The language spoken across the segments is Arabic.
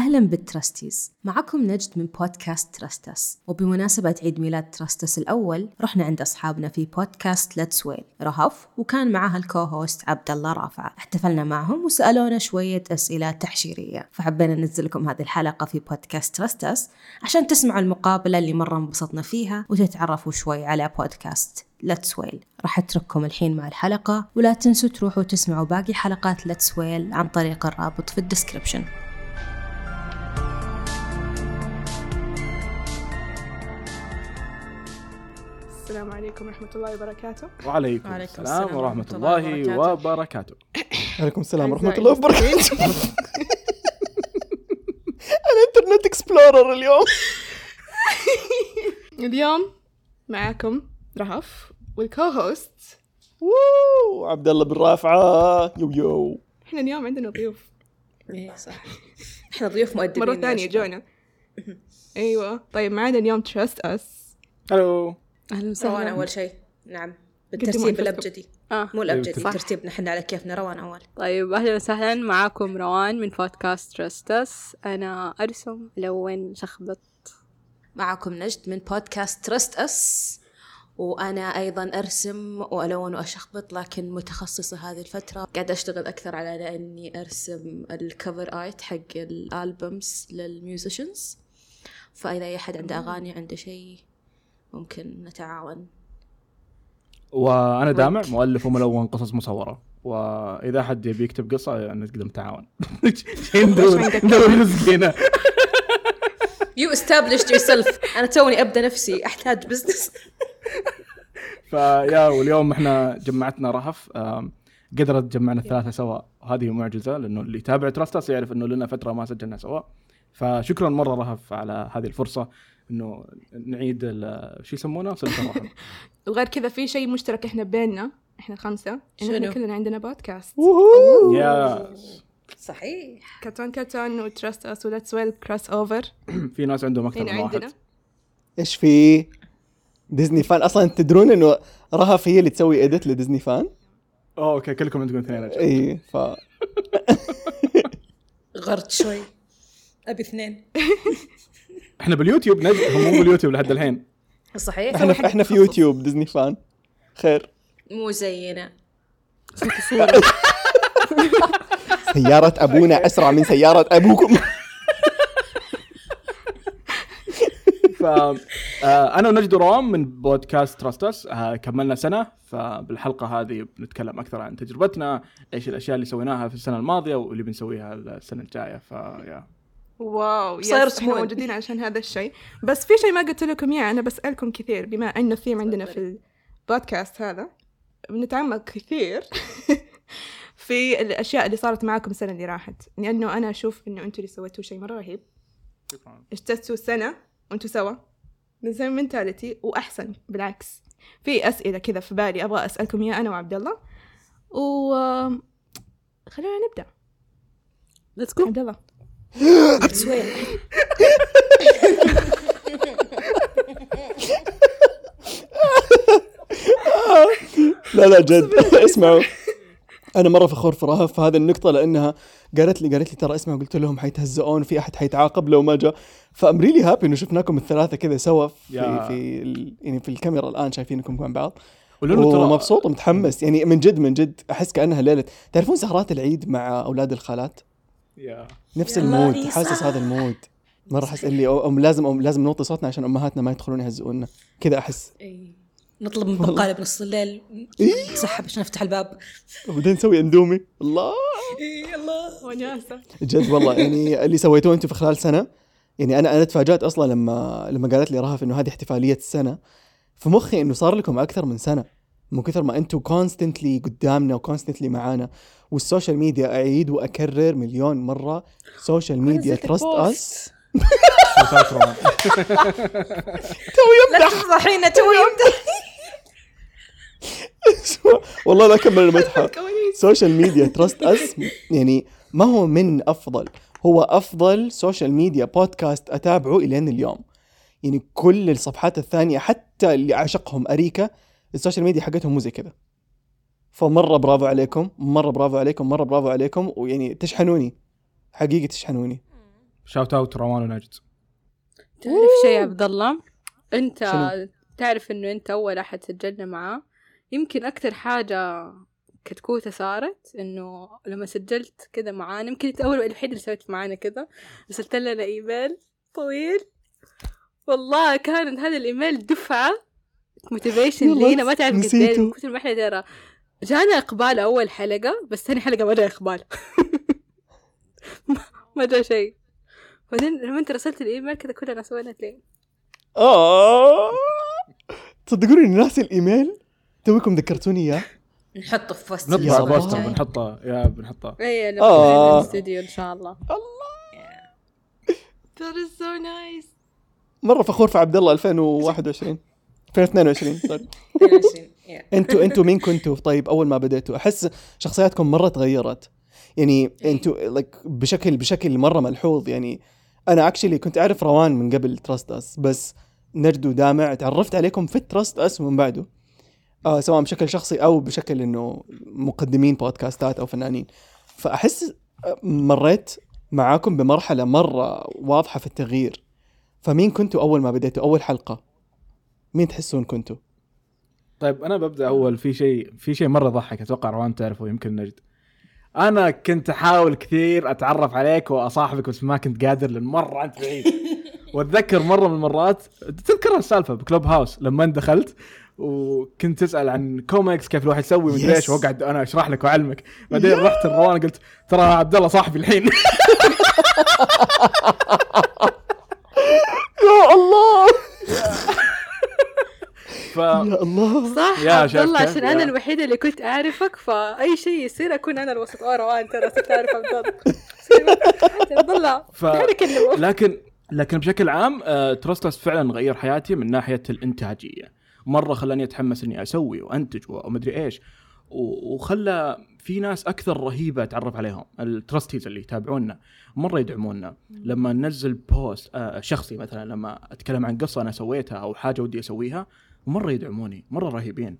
أهلا بال trustees معكم نجد من بودكاست Trust Us وبمناسبة عيد ميلاد Trust Us الأول رحنا عند أصحابنا في بودكاست ليتس ويل رهف وكان معها ال co-host عبد الله رافعة احتفلنا معهم وسألونا شوية أسئلة تحشيرية. فحبينا ننزل لكم هذه الحلقة في بودكاست Trust Us عشان تسمعوا المقابلة اللي مرة انبسطنا فيها وتتعرفوا شوي على بودكاست ليتس ويل راح أترككم الحين مع الحلقة ولا تنسوا تروحوا تسمعوا باقي حلقات ليتس ويل عن طريق الرابط في ال description عليكم ورحمة الله وبركاته. وعليكم وعليكم السلام السلام ورحمة الله وبركاته. عليكم السلام ورحمة الله وبركاته. أنا Internet Explorer اليوم. اليوم معاكم رهف وال co-host ووو عبد الله بن رافعة. yo yo. إحنا اليوم عندنا ضيوف. إيه صح. إحنا ضيوف مؤدبين مرة ثانية. جونا. أيوه. طيب معنا اليوم Trust Us ألو أهلا روان وسهلا أول شيء. نعم. بالترتيب. الأبجدي. آه. مو الأبجدي صح. ترتيبنا. إحنا على كيفنا. روان أول. طيب أهلا وسهلا. معاكم روان من بودكاست Trust Us أنا أرسم. الون شخبط. معكم نجد من بودكاست Trust Us وأنا أيضا أرسم وألون وأشخبط لكن متخصصة هذه الفترة. قاعدة أشتغل أكثر على أني أرسم ال cover art حق ال albums لل musicians فإذا أي أحد عنده أغاني عنده شيء ممكن نتعاون. وأنا دامع مؤلف وملون قصص مصورة. وإذا حد يبي يكتب قصة نقدر نتعاون. ندور ندور رزق هنا You established yourself. أنا توني أبدأ نفسي. أحتاج business فيا واليوم إحنا جمعتنا رهف. قدرت تجمعنا الثلاثة سوا. وهذه معجزة لأنه اللي يتابع Trust Us يعرف إنه لنا فترة ما سجلنا سوا. فشكرا مرة رهف على هذه الفرصة إنه نعيد ال- شو يسمونه؟ وغير كذا في شيء مشترك إحنا بيننا إحنا خمسة إن إحنا؟ كلنا عندنا بودكاست يا صحيح. كرتون كرتون و Trust Us وليتس ويل crossover في ناس عندهم أكثر هنا من واحد. عندنا. إيش في Disney Fan أصلا تدرون إنه رهف هي اللي تسوي edit ل Disney Fan oh okay كلكم عندكم اثنين. اي ف غرت شوي. أبي اثنين. إحنا باليوتيوب نجد هم مو باليوتيوب لحد الحين. صحيح. إحنا في إحنا في يوتيوب ديزني فان. خير. مو زينا. سيارة أبونا أسرع من سيارة أبوكم. ف آه، أنا ونجد روان من بودكاست Trust Us آه، كملنا سنة فبالحلقة هذه بنتكلم أكثر عن تجربتنا إيش الأشياء اللي سويناها في السنة الماضية واللي بنسويها السنة الجاية. فيا واو صاير إحنا صحون. موجودين عشان هذا الشيء. بس في شيء ما قلت لكم إياه أنا بسألكم كثير بما إنه الثيم عندنا في البودكاست هذا بنتعمق كثير في الأشياء اللي صارت معاكم السنة اللي راحت. لأنه أنا أشوف إنه أنتم اللي سويتوا شيء مرة رهيب. اجتزتوا سنه وأنتم سوا. نزل منتاليتي وأحسن بالعكس. في أسئلة كذا في بالي أبغى أسألكم إياها أنا وعبد الله. و خلينا نبدأ. Let's go عبد الله. لا لا جد. اسمعوا. أنا مرة فخور في رهف في هذه النقطة لأنها قالت لي قالت لي ترى اسمع قلت لهم حيتهزئون في أحد حيتعاقب لو ما جاء. ف I'm really happy إنه شفناكم الثلاثة كذا سوا في. في يعني في الكاميرا الآن شايفينكم مع بعض. ومبسوط ومتحمس يعني من جد من جد أحس كأنها ليلة. تعرفون سهرات العيد مع أولاد الخالات؟ نفس ال mood. حاسس هذا ال mood. مرة احس اللي أو أم لازم أم لازم نوطي صوتنا عشان أمهاتنا ما يدخلون يهزئونا. كذا أحس. نطلب من بقالة بنص الليل نسحب عشان نفتح الباب. وبعدين نسوي أندومي. الله. يلا. وناسة. جد والله. يعني اللي سويتوه أنتم في خلال سنة يعني أنا أنا تفاجأت أصلا لما لما قالت لي رهف إنه هذه احتفالية السنة. في مخي إنه صار لكم أكثر من سنة. من كثر ما أنتم constantly قدامنا و constantly معانا. وال social media أعيد وأكرر مليون مرة. social media Trust Us روان لا تفضحينا توي يمدح والله لا أكمل المدحه social media Trust Us يعني ما هو من أفضل. هو أفضل social media بودكاست أتابعه إلين اليوم. يعني كل الصفحات الثانية حتى اللي عشقهم أريكا ال social media حقتهم مو زي كذا. فمرة برافو عليكم مرة برافو عليكم مرة برافو عليكم ويعني تشحنوني. حقيقي تشحنوني. Shout out روان ونجد تعرف شيء يا عبد الله أنت شنو؟ تعرف إنه أنت أول أحد سجلنا معاه. يمكن أكثر حاجة كتكوتة صارت إنه لما سجلت كذا معانا يمكن أنت أول الوحيد اللي سويت معانا كذا. ارسلت لنا إيميل طويل. والله كان هذا الإيميل دفعة. motivation لينا ما تعرف قد. من كثر ما إحنا ترى. جانا إقبال أول حلقة بس ثاني حلقة ما جاء إقبال. ما- جاء شيء. بعدين لما أنت رسلت الإيميل كذا كلنا سوينا تلين آه! تصدقوني إني ناسي الإيميل؟ توكم ذكرتوني إياه؟ نحطه في وسط نطبع الله. poster بنحطه. يا بنحطه. اي آه. في الاستوديو إن شاء الله. That is so nice. مرة فخور في عبد الله 2021 2022 sorry 22 yeah. أنتوا أنتوا مين كنتوا طيب أول ما بديتوا؟ أحس شخصياتكم مرة تغيرت. يعني أنتوا like بشكل بشكل مرة ملحوظ. يعني أنا actually كنت أعرف روان من قبل Trust Us بس نجد ودامع تعرفت عليكم في Trust Us ومن بعده. آه سواء بشكل شخصي أو بشكل إنه مقدمين بودكاستات أو فنانين. فأحس آه، مريت معاكم بمرحلة مرة واضحة في التغيير. فمين كنتوا أول ما بديتوا؟ أول حلقة؟ مين تحسون كنتوا؟ طيب أنا ببدأ أول. في شيء في شيء مرة ضحك أتوقع روان تعرفه يمكن نجد. أنا كنت أحاول كثير أتعرف عليك وأصاحبك بس ما كنت قادر لأن مرة أنت بعيد. وأتذكر مرة من المرات تذكر السالفة بكلوب هاوس لما دخلت وكنت تسأل عن كوميكس كيف الواحد يسوي مدري. إيش وأقعد أنا أشرح لك وأعلمك. بعدين رحت لروان قلت ترى عبد الله صاحبي الحين. يا الله. ف يا الله. صح يا عبد الله؟ عشان أنا. الوحيدة اللي كنت أعرفك فأي شيء يصير أكون أنا الوسط. آه روان ترى صرت أعرف عبد الله. ف... لكن لكن بشكل عام آه، Trust Us فعلا غير حياتي من ناحية الإنتاجية. مرة خلاني أتحمس إني أسوي وأنتج ومدري إيش و- وخلى في ناس أكثر رهيبة اتعرف عليهم ال Trusties اللي يتابعونا مرة يدعمونا. لما ننزل post آه، شخصي مثلا لما أتكلم عن قصة أنا سويتها أو حاجة ودي أسويها مره يدعموني مرة رهيبين.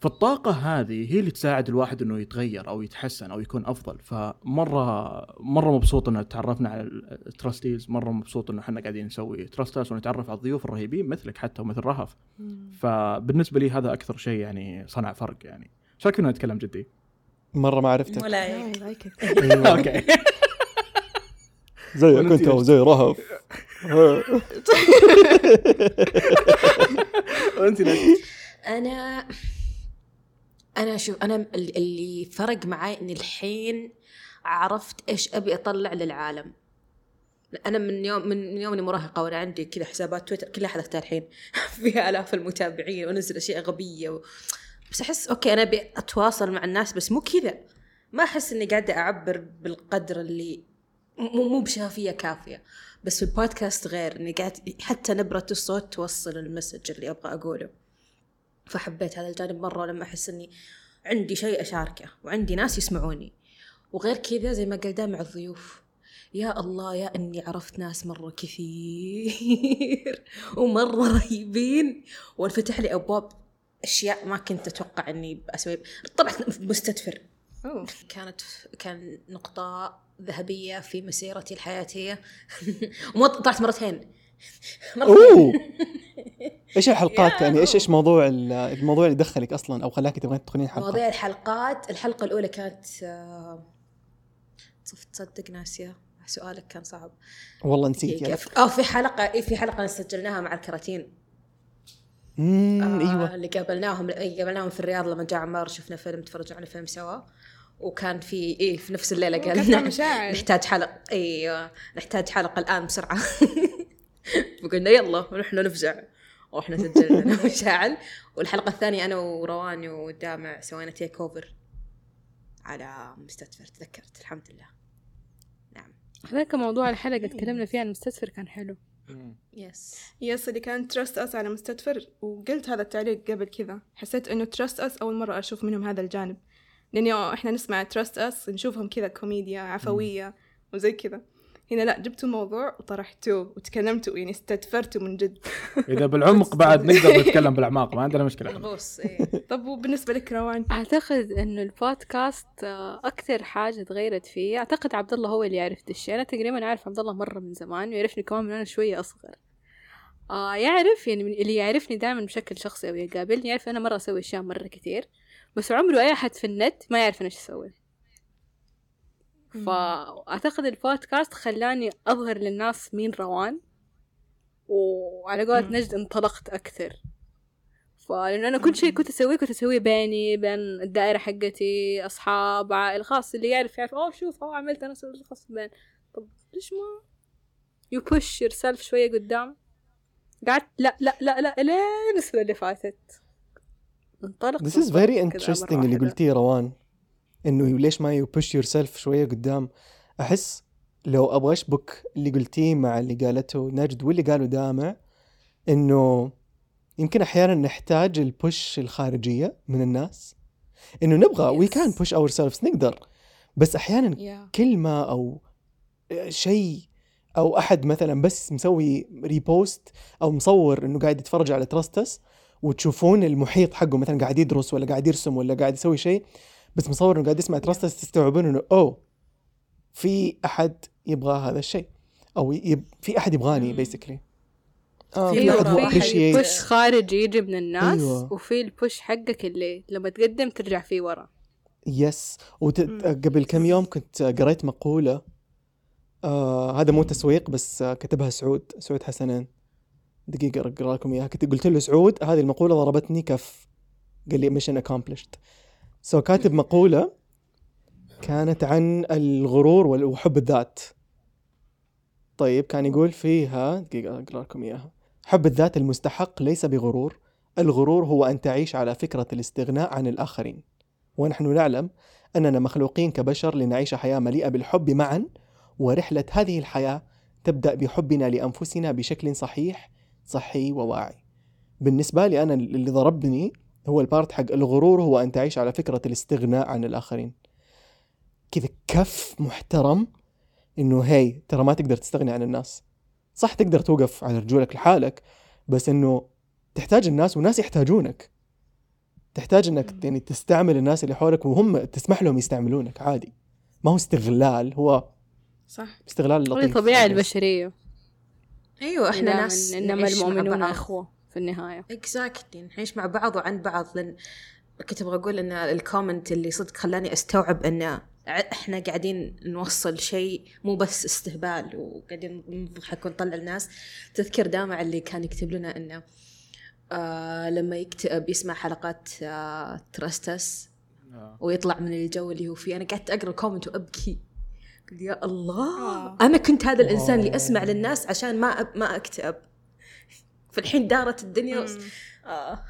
فالطاقة هذه هي اللي تساعد الواحد إنه يتغير أو يتحسن أو يكون أفضل. فمرة مرة مبسوط ان تعرفنا على ال Trusties مرة مبسوط إنه إحنا قاعدين نسوي Trust Us ونتعرف على الضيوف الرهيبين مثلك حتى ومثل رهف. فبالنسبة لي هذا أكثر شيء يعني صنع فرق يعني. شكلنا نتكلم جدي؟ مرة ما عرفتك ولا. Okay. زيك انت إيش؟ وزي رهف. وأنت أنا أنا شوف أنا ال- اللي فرق معي إني الحين عرفت إيش أبي أطلع للعالم. أنا من يوم من يوم إني مراهقة وأنا عندي كذا حسابات تويتر كلها حذفتها الحين فيها آلاف المتابعين وأنزل أشياء غبية و... بس أحس أوكي أنا أبي أتواصل مع الناس بس مو كذا. ما أحس إني قاعدة أعبر بالقدر اللي مو مو بشفافيه كافية. بس في البودكاست غير إني قاعد حتى نبرة الصوت توصل المسج اللي أبغى أقوله. فحبيت هذا الجانب مرة لما أحس إني عندي شيء أشاركه وعندي ناس يسمعوني. وغير كذا زي ما قال دامع الضيوف يا الله يا إني عرفت ناس مرة كثير ومرة رهيبين. وانفتح لي أبواب أشياء ما كنت أتوقع إني بأسوي. طلعت مستدفر. أوه. كانت كان نقطة ذهبية في مسيرتي الحياتية. ومو طلعت مرتين. أوه! إيش الحلقات يعني؟ إيش إيش موضوع ال- الموضوع اللي دخلك أصلا أو خلاك تبغين تدخلين حلقة؟ مواضيع الحلقات. الحلقة الأولى كانت آه، صف تصدق ناسية. سؤالك كان صعب. والله نسيت يا دقيقة. آه في حلقة إيه في حلقة سجلناها مع الكراتين. امم آه أيوه. اللي قابلناهم قابلناهم في الرياض لما جاء عمار شفنا فيلم تفرجنا على فيلم سوا. وكان في إيه في نفس الليلة قال. نحتاج حلقة أيوه نحتاج حلقة الآن بسرعة. فقلنا يلا ونحن نفزع. وإحنا سجلنا مشاعل. والحلقة الثانية أنا وروان ودامع سوينا تيك أوفر على مستدفر تذكرت الحمد لله. نعم. هذاك موضوع الحلقة تكلمنا فيها عن المستدفر كان حلو. يس يس اللي كان Trust Us على مستدفر وقلت هذا التعليق قبل كذا. حسيت إنه Trust Us أول مرة أشوف منهم هذا الجانب. لأنه إحنا نسمع Trust Us نشوفهم كذا كوميديا عفوية وزي كذا. هنا لا جبتوا موضوع وطرحتوه وتكلمتوا يعني استدفرتوا من جد. إذا بالعمق بعد نقدر نتكلم بالأعماق ما عندنا مشكلة. الغوص إيه. طب وبالنسبة لك روان؟ أعتقد إنه البودكاست آه، أكثر حاجة تغيرت فيه أعتقد عبد الله هو اللي يعرف ده الشيء. أنا تقريبا أعرف عبد الله مرة من زمان ويعرفني كمان من أنا شوية أصغر. آه يعرف يعني من اللي يعرفني دائما بشكل شخصي أو يقابلني يعرف أنا مرة أسوي أشياء مرة كتير بس عمره أي أحد في النت ما يعرف أنا إيش أسوي فأعتقد البودكاست خلاني أظهر للناس مين روان وعلى قولة. نجد انطلقت أكثر. فلأن أنا كل شيء كنت أسويه كنت أسويه بيني بين الدائرة حقتي أصحاب عائلة خاص اللي يعرف يعرف أوه شوف أوه عملت أنا سويت خاص بين. طب ليش ما you push your شوية قدام؟ قعدت لا لا لا لا لين السنة اللي فاتت. انطلق This is very interesting اللي قلتيه روان إنه ليش ما you push yourself شوية قدام؟ أحس لو أبغى أشبك اللي قلتيه مع اللي قالته نجد واللي قاله دامع إنه يمكن أحيانا نحتاج ال push الخارجية من الناس إنه نبغى we. can push ourselves نقدر بس أحيانا يا كلمة أو شيء أو أحد مثلا بس مسوي repost أو مصور إنه قاعد يتفرج على تراستس وتشوفون المحيط حقه مثلا قاعد يدرس ولا قاعد يرسم ولا قاعد يسوي شيء بس مصور إنه قاعد يسمع تراستس تستوعبون إنه أوه في أحد يبغى هذا الشيء. أو yep في أحد يبغاني. basically آه في أحد هو push خارجي يجي من الناس أيوة. وفي ال push حقك اللي لما تقدم ترجع فيه ورا. yes what... مم. قبل كم يوم كنت قريت مقولة آه هذا مو تسويق بس آه كتبها سعود سعود حسنين دقيقة أقرأ لكم إياها. كنت قلت له سعود هذه المقولة ضربتني كف. قال لي mission accomplished. so كاتب مقولة كانت عن الغرور وحب الذات. طيب كان يقول فيها دقيقة أقرأ لكم إياها. حب الذات المستحق ليس بغرور. الغرور هو أن تعيش على فكرة الاستغناء عن الآخرين. ونحن نعلم أننا مخلوقين كبشر لنعيش حياة مليئة بالحب معا. ورحلة هذه الحياة تبدأ بحبنا لأنفسنا بشكل صحيح صحي وواعي. بالنسبة لي أنا اللي ضربني هو البارت حق الغرور هو أن تعيش على فكرة الاستغناء عن الآخرين. كذا كف محترم إنه هي ترى ما تقدر تستغني عن الناس. صح تقدر توقف على رجولك لحالك بس إنه تحتاج الناس والناس يحتاجونك. تحتاج إنك يعني تستعمل الناس اللي حولك وهم تسمح لهم يستعملونك عادي. ما هو استغلال هو صح. استغلال لطيف. يعني. البشرية. أيوه إحنا ناس مع المؤمنون بعض. إخوة في النهاية. exactly نعيش مع بعض وعن بعض. لأن كنت أبغى أقول إن ال comment اللي صدق خلاني أستوعب إن ع- إحنا قاعدين نوصل شيء مو بس استهبال وقاعدين نضحك ونطلع الناس. تذكر دامع اللي كان يكتب لنا إنه آه لما يكتئب يسمع حلقات آه ترستس آه. ويطلع من الجو اللي هو فيه. أنا قعدت أقرأ ال comment وأبكي. يا الله آه. أنا كنت هذا الإنسان اللي wow. أسمع للناس عشان ما أب ما أكتئب. فالحين دارت الدنيا. مم. آه.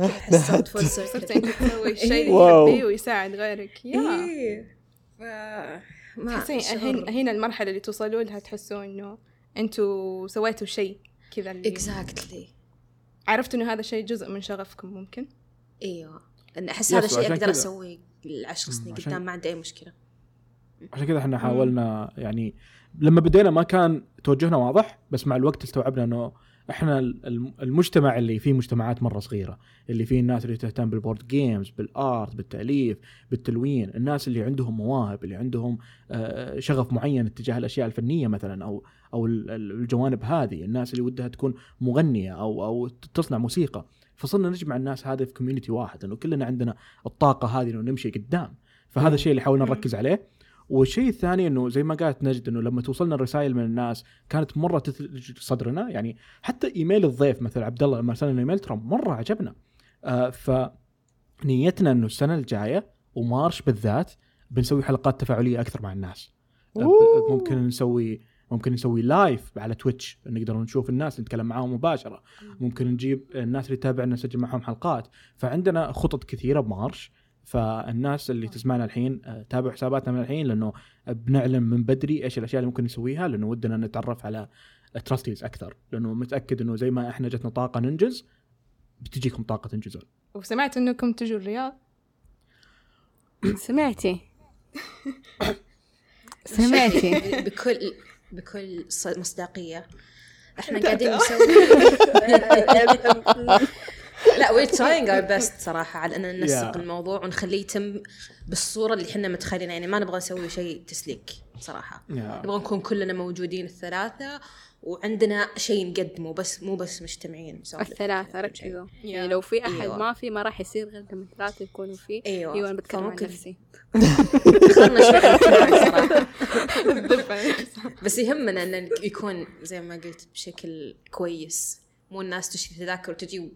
آه، حسيت full صرت circle أنت تسوي اللي wow. تحبيه ويساعد غيرك. yeah. إيه. ف... ما تحسين هنا هنا المرحلة اللي توصلوا لها تحسوا إنه أنتوا سويتوا شيء كذا اللي exactly عرفتوا إنه هذا الشيء جزء من شغفكم ممكن؟ إيوه. أحس هذا الشيء أقدر أسويه العشر سنين قدام ما عندي أي مشكلة. عشان كذا إحنا حاولنا يعني لما بدينا ما كان توجهنا واضح بس مع الوقت استوعبنا إنه إحنا الم- المجتمع اللي فيه مجتمعات مرة صغيرة اللي فيه الناس اللي تهتم بال board games بال art بالتأليف بالتلوين الناس اللي عندهم مواهب اللي عندهم آه، شغف معين اتجاه الأشياء الفنية مثلا أو أو ال- ال- الجوانب هذه الناس اللي ودها تكون مغنية أو أو تصنع موسيقى فصرنا نجمع الناس هذه في community واحد إنه كلنا عندنا الطاقة هذه إنه نمشي قدام فهذا. الشيء اللي حاولنا. نركز عليه والشيء الثاني إنه زي ما قالت نجد إنه لما توصلنا الرسائل من الناس كانت مرة تثلج صدرنا يعني حتى إيميل الضيف مثل عبد الله لما ارسلنا إيميل ترى مرة عجبنا. آه فنيتنا إنه السنة الجاية و March بالذات بنسوي حلقات تفاعلية أكثر مع الناس. آه، أوه. ممكن نسوي ممكن نسوي live على تويتش نقدر نشوف الناس نتكلم معاهم مباشرة. ممكن نجيب الناس اللي تتابعنا نسجل معهم حلقات. فعندنا خطط كثيرة ب March. فالناس اللي تسمعنا الحين آه، تابعوا حساباتنا من الحين لأنه بنعلن من بدري إيش الأشياء اللي ممكن نسويها لأنه ودنا نتعرف على تراستيز أكثر. لأنه متأكد إنه زي ما إحنا جتنا طاقة ننجز بتجيكم طاقة تنجزون. وسمعت إنكم تجوا الرياض؟ سمعتي. سمعتي. بكل بكل ص- مصداقية. إحنا قاعدين نسوي. لا we're trying our best صراحة على ان ننسق Yeah. الموضوع ونخليه يتم بالصورة اللي إحنا متخيلينها يعني ما نبغى نسوي شيء تسليك صراحة yeah. نبغى نكون كلنا موجودين الثلاثة وعندنا شيء نقدمه بس مو بس مجتمعين. الثلاثة ركزوا Yeah. يعني لو في أحد أيوة. ما في ما راح يصير غير لما الثلاثة يكونوا فيه أيوه أيوة أنا بتكلم عن نفسي شوي. بس يهمنا انه يكون زي ما قلت بشكل كويس مو الناس تشتري تذاكر وتجي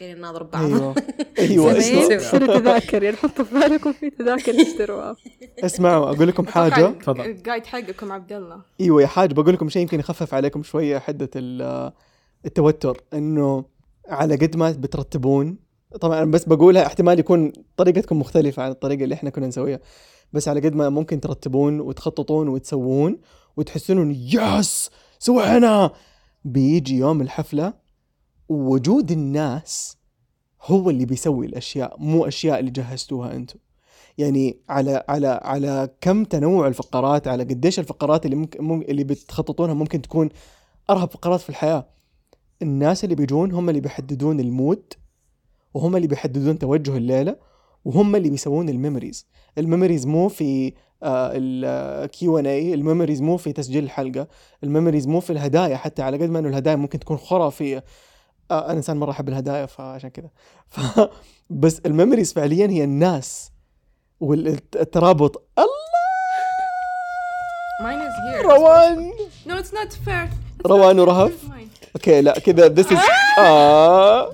قاعدين نناظر بعض أيوه. أيوه اشتروا تذاكر يعني حطوا في بالكم في تذاكر اشتروها اسمعوا أقول لكم حاجة. تفضل. الجايد حقكم عبد الله. أيوه يا حاج بقول لكم شيء يمكن يخفف عليكم شوية حدة ال- التوتر. إنه على قد ما بترتبون طبعا بس بقولها احتمال يكون طريقتكم مختلفة عن الطريقة اللي إحنا كنا نسويها. بس على قد ما ممكن ترتبون وتخططون وتسوون وتحسون إنه يس سوينا. بيجي يوم الحفلة وجود الناس هو اللي بيسوي الأشياء مو أشياء اللي جهزتوها أنتم. يعني على على على كم تنوع الفقرات على قديش الفقرات اللي ممكن مم- اللي بتخططونها ممكن تكون أرهب فقرات في الحياة. الناس اللي بيجون هم اللي بيحددون ال mood وهم اللي بيحددون توجه الليلة وهم اللي بيسوون ال memories. ال memories مو في ال Q&A ال memories مو في تسجيل الحلقة. ال memories مو في الهدايا حتى على قد ما إنه الهدايا ممكن تكون خرافية. آه أنا إنسان مرة أحب الهدايا فعشان كذا ف بس ال memories فعليا هي الناس والترابط. here. روان! No, it's not fair. روان ورهف? okay لا كذا this is آه!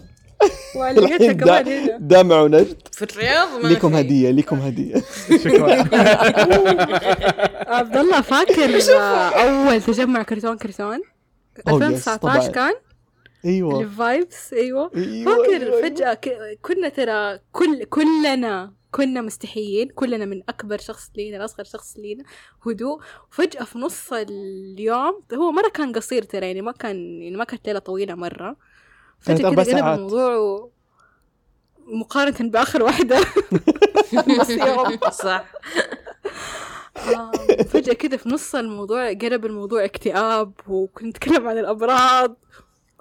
وعلقتها الحين دامع ونجد. في الرياض في. هدية ليكم هدية. شكرا. عبد الله فاكر آه، أول تجمع كرتون كرتون؟ أوه، yes، 2019 طبعاً. كان؟ أيوه. ال vibes أيوه. أيوه فاكر أيوة، أيوة. فجأة ك- كنا ترى كل كلنا كنا مستحيين كلنا من أكبر شخص لينا لأصغر شخص لينا هدوء. وفجأة في نص اليوم هو مرة كان قصير ترى يعني ما كان يعني ما كانت ليلة طويلة مرة. فجأة أربع كذا قلب. الموضوع و... مقارنة بآخر واحدة. بس يوم صح. آه، فجأة كذا في نص الموضوع قلب الموضوع اكتئاب وكنت نتكلم عن الأمراض.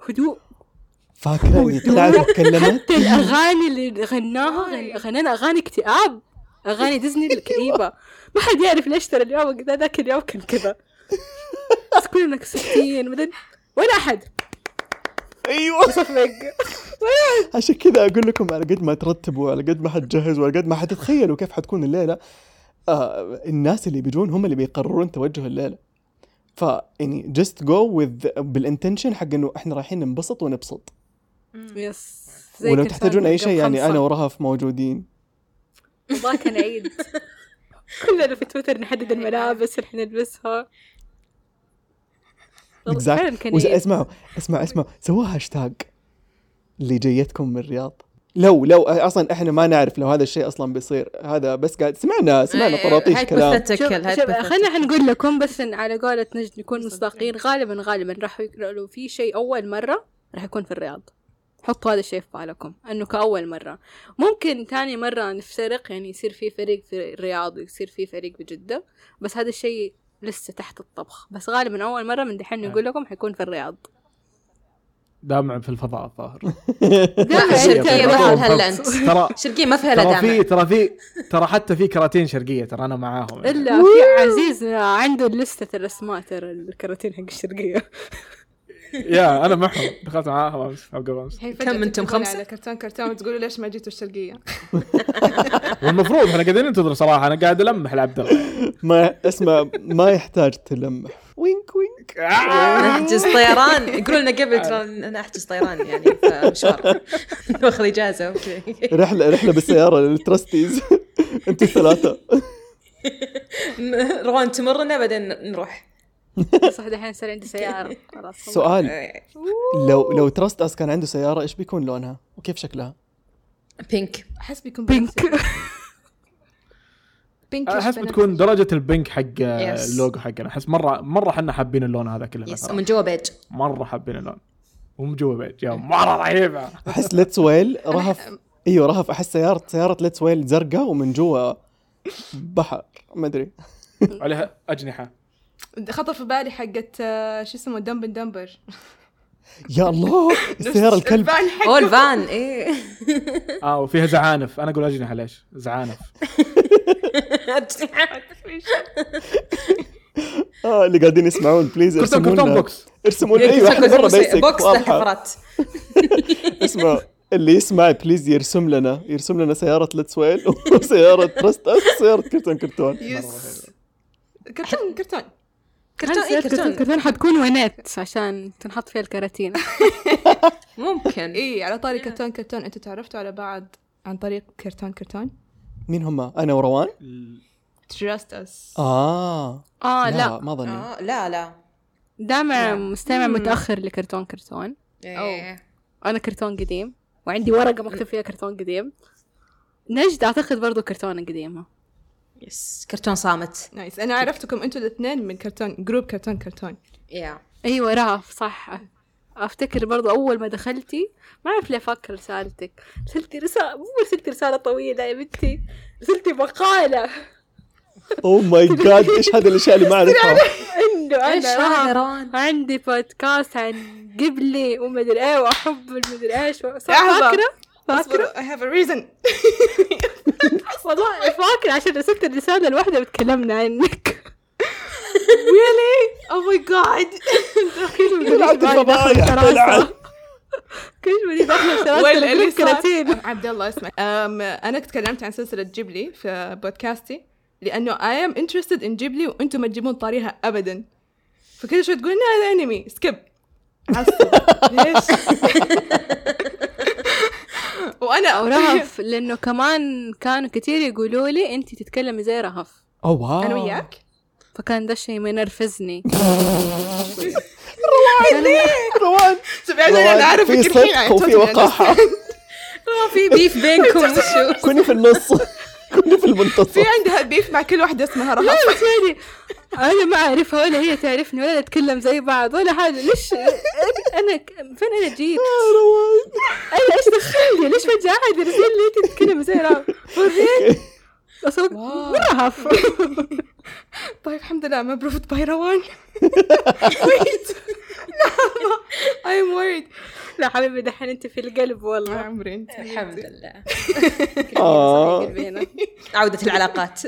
هدوء. فاكره اني طلعت تكلمت؟ حتى الأغاني اللي غناها غن- غنينا أغاني اكتئاب. أغاني ديزني الكئيبة. ما حد يعرف ليش ترى اليوم ذا- ذاك اليوم كان كذا. بس كلنا ساكتين بعدين ولا أحد. أيوه. صفق عشان كذا أقول لكم على قد ما ترتبوا على قد ما حتجهزوا على قد ما حتتخيلوا كيف حتكون الليلة آه الناس اللي بيجون هم اللي بيقررون توجه الليلة. ف يعني just go with بال intention حق إنه إحنا رايحين ننبسط ونبسط. yes ولو تحتاجون أي شيء يعني أنا ورهف موجودين. والله كان عيد. كلنا في تويتر نحدد الملابس اللي حنلبسها. عيد. اسمعوا اسمعوا اسمعوا. سووا هاشتاج اللي جيتكم من الرياض. لو لو أصلا إحنا ما نعرف لو هذا الشيء أصلا بيصير. هذا بس قاعد سمعنا سمعنا طراطيش كلام. شوف شوف خلينا نقول لكم بس إن على قولة نجد نكون مصداقين غالبا غالبا راح لو في شيء أول مرة راح يكون في الرياض. حطوا هذا الشيء في بالكم إنه كأول مرة. ممكن تاني مرة نفترق يعني يصير في فريق في الرياض ويصير في فريق بجدة بس هذا الشيء لسه تحت الطبخ. بس غالبا أول مرة من دحين نقول لكم حيكون في الرياض. دامع في الفضاء الظاهر. لا شرقية ما فيها هلا انت ترى شرقية ما فيها ترى لا في دامع ترى في ترى حتى في كراتين شرقية ترى أنا معاهم يعني. إلا في عزيز عنده لستة الأسماء ترى الكراتين حق الشرقية. يا أنا معهم. دخلت معاهم أمس أو قبل أمس. كم خمسة؟ على كرتون كرتون وتقولوا ليش ما جيتوا الشرقية؟ والمفروض إحنا قاعدين ننتظر صراحة أنا قاعد ألمح لعبد الله. ما اسمع ما يحتاج تلمح. وينك وينك. نحجز طيران. يقولوا لنا قبل ترى أنا أحجز طيران يعني فمشوار. ناخذ إجازة OK. رحلة رحلة بالسيارة لل Trust Us. أنتوا الثلاثة. روان تمرنا بعدين نروح. صح دحين صار عندي سيارة. خلاص. سؤال. لو لو Trust Us كان عنده سيارة إيش بيكون لونها؟ وكيف شكلها؟ pink. أحس بيكون pink. pink أحس بتكون درجة ال pink حق آه، Yes. اللوجو حقنا. أحس مرة مرة إحنا حابين اللون هذا كله yes. ومن جوا بيج. مرة حابين اللون. ومن جوا بيج yeah مرة رهيبة. أحس Let's Whale رهف إيوه رهف. أحس سياره سيارة Let's Whale زرقاء ومن جوا بحر. ما أدري. عليها أجنحة. خطر في بالي حقت آه، شو اسمه Dumb and Dumber يا الله. السياره الكلب. اوه الفان إيه. آه وفيها زعانف. أنا أقول أجنحة ليش؟ زعانف. آه اللي قاعدين يسمعون بليز كرتون ارسموا كرتون لنا بوكس. ارسموا لنا أيوه إحنا مرة بيسك بوكس للحفرات اسمع اللي يسمع بليز يرسم لنا يرسم لنا سيارة ليتس ويل وسيارة ترست اس وسياره كرتون كرتون. يس. كرتون كرتون. كرتون إيه كرتون. كرتون حتكون ونات عشان تنحط فيها الكراتين؟ ممكن. اي على طاري كرتون كرتون. أنتوا تعرفتوا على بعض عن طريق كرتون كرتون؟ مين هم؟ أنا وروان؟ Just us. آه. آه لا ما ظني. آه لا لا. دائما لا. مستمع مم. متأخر لكرتون كرتون. إيه. أنا كرتون قديم وعندي ورقة مكتوب فيها كرتون قديم. نجد أعتقد برضو كرتون قديمه yes كرتون صامت. nice أنا عرفتكم أنتوا الإثنين من كرتون group كرتون كرتون. يا أيوه راف صح. أفتكر برضو أول ما دخلتي ما أعرف ليه أفكر رسالتك رسلتي رسالة مو رسلتي رسالة طويلة يا بنتي رسلتي مقالة. اوه ماي جاد إيش هذه الأشياء اللي ما أعرفها؟ انه إيش أنا هذا عندي بودكاست عن قبلي ومدري إيه وأحب المدري إيش صح لحظة. فاكرة؟ فاكرة؟ اصبروا I have a reason. والله فاكرة عشان رسلت الرسالة الواحدة وتكلمنا عنك. Really? Oh my god. العبد الفضايح تلعن. كل سلاسل اللي صار كراتين. عبد الله اسمع. أنا تكلمت عن سلسلة جيبلي في بودكاستي لأنه I am interested in جيبلي وأنتم ما تجيبون طاريها ابدا. فكل شوي تقول هذا انمي سكيب ليش؟ وأنا ورهف لأنه كمان كانوا كتير يقولوا لي انت تتكلمي زي رهف. أوه واو. أنا وياك؟ فكان ده الشيء ما ينرفزني. روان! سبع أنا عارف في صدق وفي وقاحة. في بيف بينكم. وشو كوني في النص. كوني في المنتصف. في عندها بيف مع كل واحدة اسمها لا رهف بس يعني أنا ما أعرفها ولا هي تعرفني ولا نتكلم زي بعض ولا حاجة. ليش أنا فين أنا جيت؟ أنا إيش دخلني؟ ليش فجاه أحد يرسل لي تتكلم زي رهف؟ أصلا wow. رهف طيب الحمد لله approved by روان wait لحظة I'm worried. لا حبيبي دحين أنت في القلب ما والله عمري أنت. الحمد لله. آه. عودة العلاقات.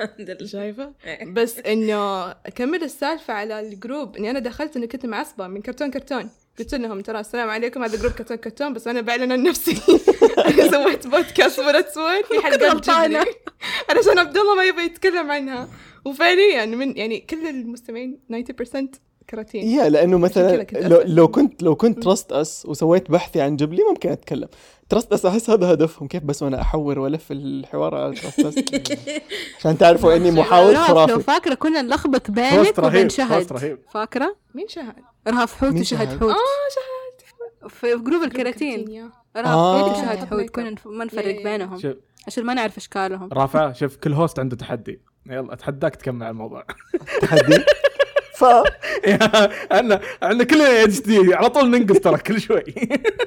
الحمد لله. شايفة؟ إيه. بس إنه أكمل السالفة على ال group إني أنا دخلت اني كنت معصبة من كرتون كرتون. قلت لهم ترى السلام عليكم هذا group كرتون كرتون بس أنا بعلن عن نفسي أنا سويت بودكاست ولا تسوين في غلطانة. جيبلي علشان عبد الله ما يبغى يتكلم عنها وفعليا من يعني كل المستمعين 90% كراتين يا لأنه مثلا كنت لو. لو كنت لو كنت ترست اس وسويت بحثي عن جبلي ممكن أتكلم ترست اس أحس هذا هدفهم كيف بس وأنا أحور وألف الحوار على ترست اس عشان تعرفوا إني محاور رهف لو خرافي فاكرة كنا نلخبط بينك وبين شهد رهيب. فاكرة؟ مين شهد؟ رهف حوت وشهد شهد؟ حوت. آه شهد. في group الكراتين. yeah. رهف آه. حوت وشهد آه. حوت. كنا ما نفرق بينهم. عشان ما نعرف إشكالهم. رافع شوف كل host عنده تحدي. يلا أتحداك تكمل على الموضوع. تحدي؟ ف عندنا عندنا كلنا ADHD على طول ننقص ترى كل شوي.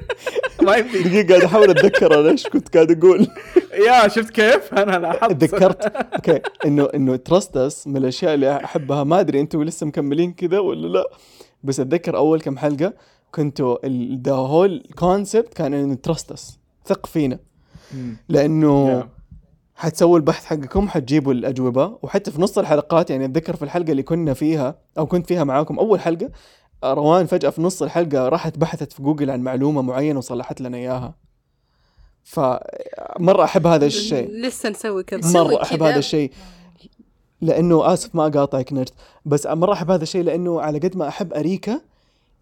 ما يمدي دقيقة قاعد أحاول أتذكر أنا إيش كنت قاعد أقول. yeah شفت كيف؟ أنا لاحظت. تذكرت OK. إنه إنه Trust Us من الأشياء اللي أحبها. ما أدري أنتم لسه مكملين كذا ولا لا؟ بس أتذكر أول كم حلقة كنتوا the whole concept كان انه Trust Us ثق فينا. لأنه. حتسووا البحث حقكم حتجيبوا الأجوبة وحتى في نص الحلقات يعني أتذكر في الحلقة اللي كنا فيها أو كنت فيها معاكم أول حلقة روان فجأة في نص الحلقة راحت بحثت في جوجل عن معلومة معينة وصلحت لنا إياها فمرة أحب هذا الشيء لسه نسوي كذا مرة أحب. هذا الشيء لأنه آسف ما أقاطعك نجد بس مره احب هذا الشيء لأنه على قد ما أحب أريكا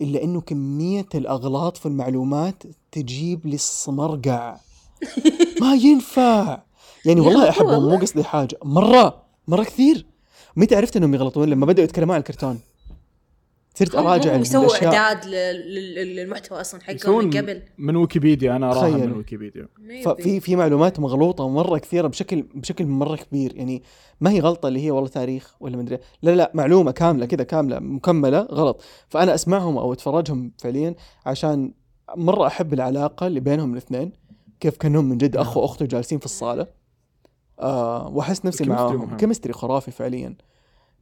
إلا أنه كمية الأغلاط في المعلومات تجيب لي الصمرقع. ما ينفع. يعني والله أحبهم مو قصدي حاجة. مرة مرة كثير. متى عرفت إنهم يغلطون؟ لما بدأوا يتكلمون عن الكرتون. صرت أراجع هم يسووا الأشياء. إعداد لل- لل- للمحتوى أصلا حقهم يسوون من قبل. من ويكيبيديا أنا أراها. من ويكيبيديا. ففي في معلومات مغلوطة مرة كثيرة بشكل بشكل مرة كبير. يعني ما هي غلطة اللي هي والله تاريخ ولا مدري لا لا معلومة كاملة كذا كاملة مكملة غلط. فأنا أسمعهم أو أتفرجهم فعليا عشان مرة أحب العلاقة اللي بينهم الاثنين. كيف كأنهم من جد اخ واخته جالسين في الصالة. آه وأحس نفسي معاهم. chemistry خرافي فعليا.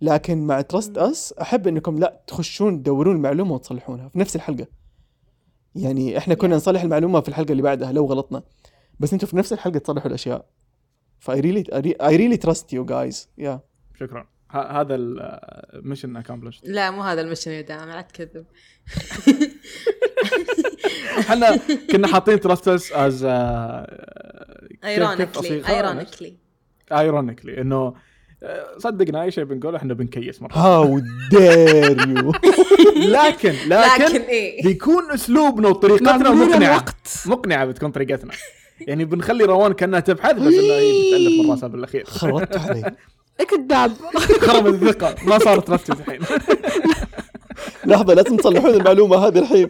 لكن مع Trust Us أحب إنكم لا تخشون تدورون المعلومة وتصلحونها في نفس الحلقة. يعني إحنا كنا نصلح المعلومة في الحلقة اللي بعدها لو غلطنا. بس أنتم في نفس الحلقة تصلحوا الأشياء. ف I really I really trust you guys yeah شكرا. ه- هذا ال mission accomplished لا مو هذا ال mission يا دام لا تكذب. إحنا كنا حاطين Trust Us as ironically ironically ironically إنه آه، صدقنا أي شيء بنقوله إحنا بنكيس مرة. how dare you لكن لكن لكن إيه. بيكون أسلوبنا وطريقتنا مقنعة. الوقت. مقنعة بتكون طريقتنا. يعني بنخلي روان كأنها تبحث بس انها هي بتألف من راسها بالأخير. خربت علي. كذاب خربت الثقة. ما صارت Trust Us الحين. لحظة لازم تصلحون المعلومة هذه الحين.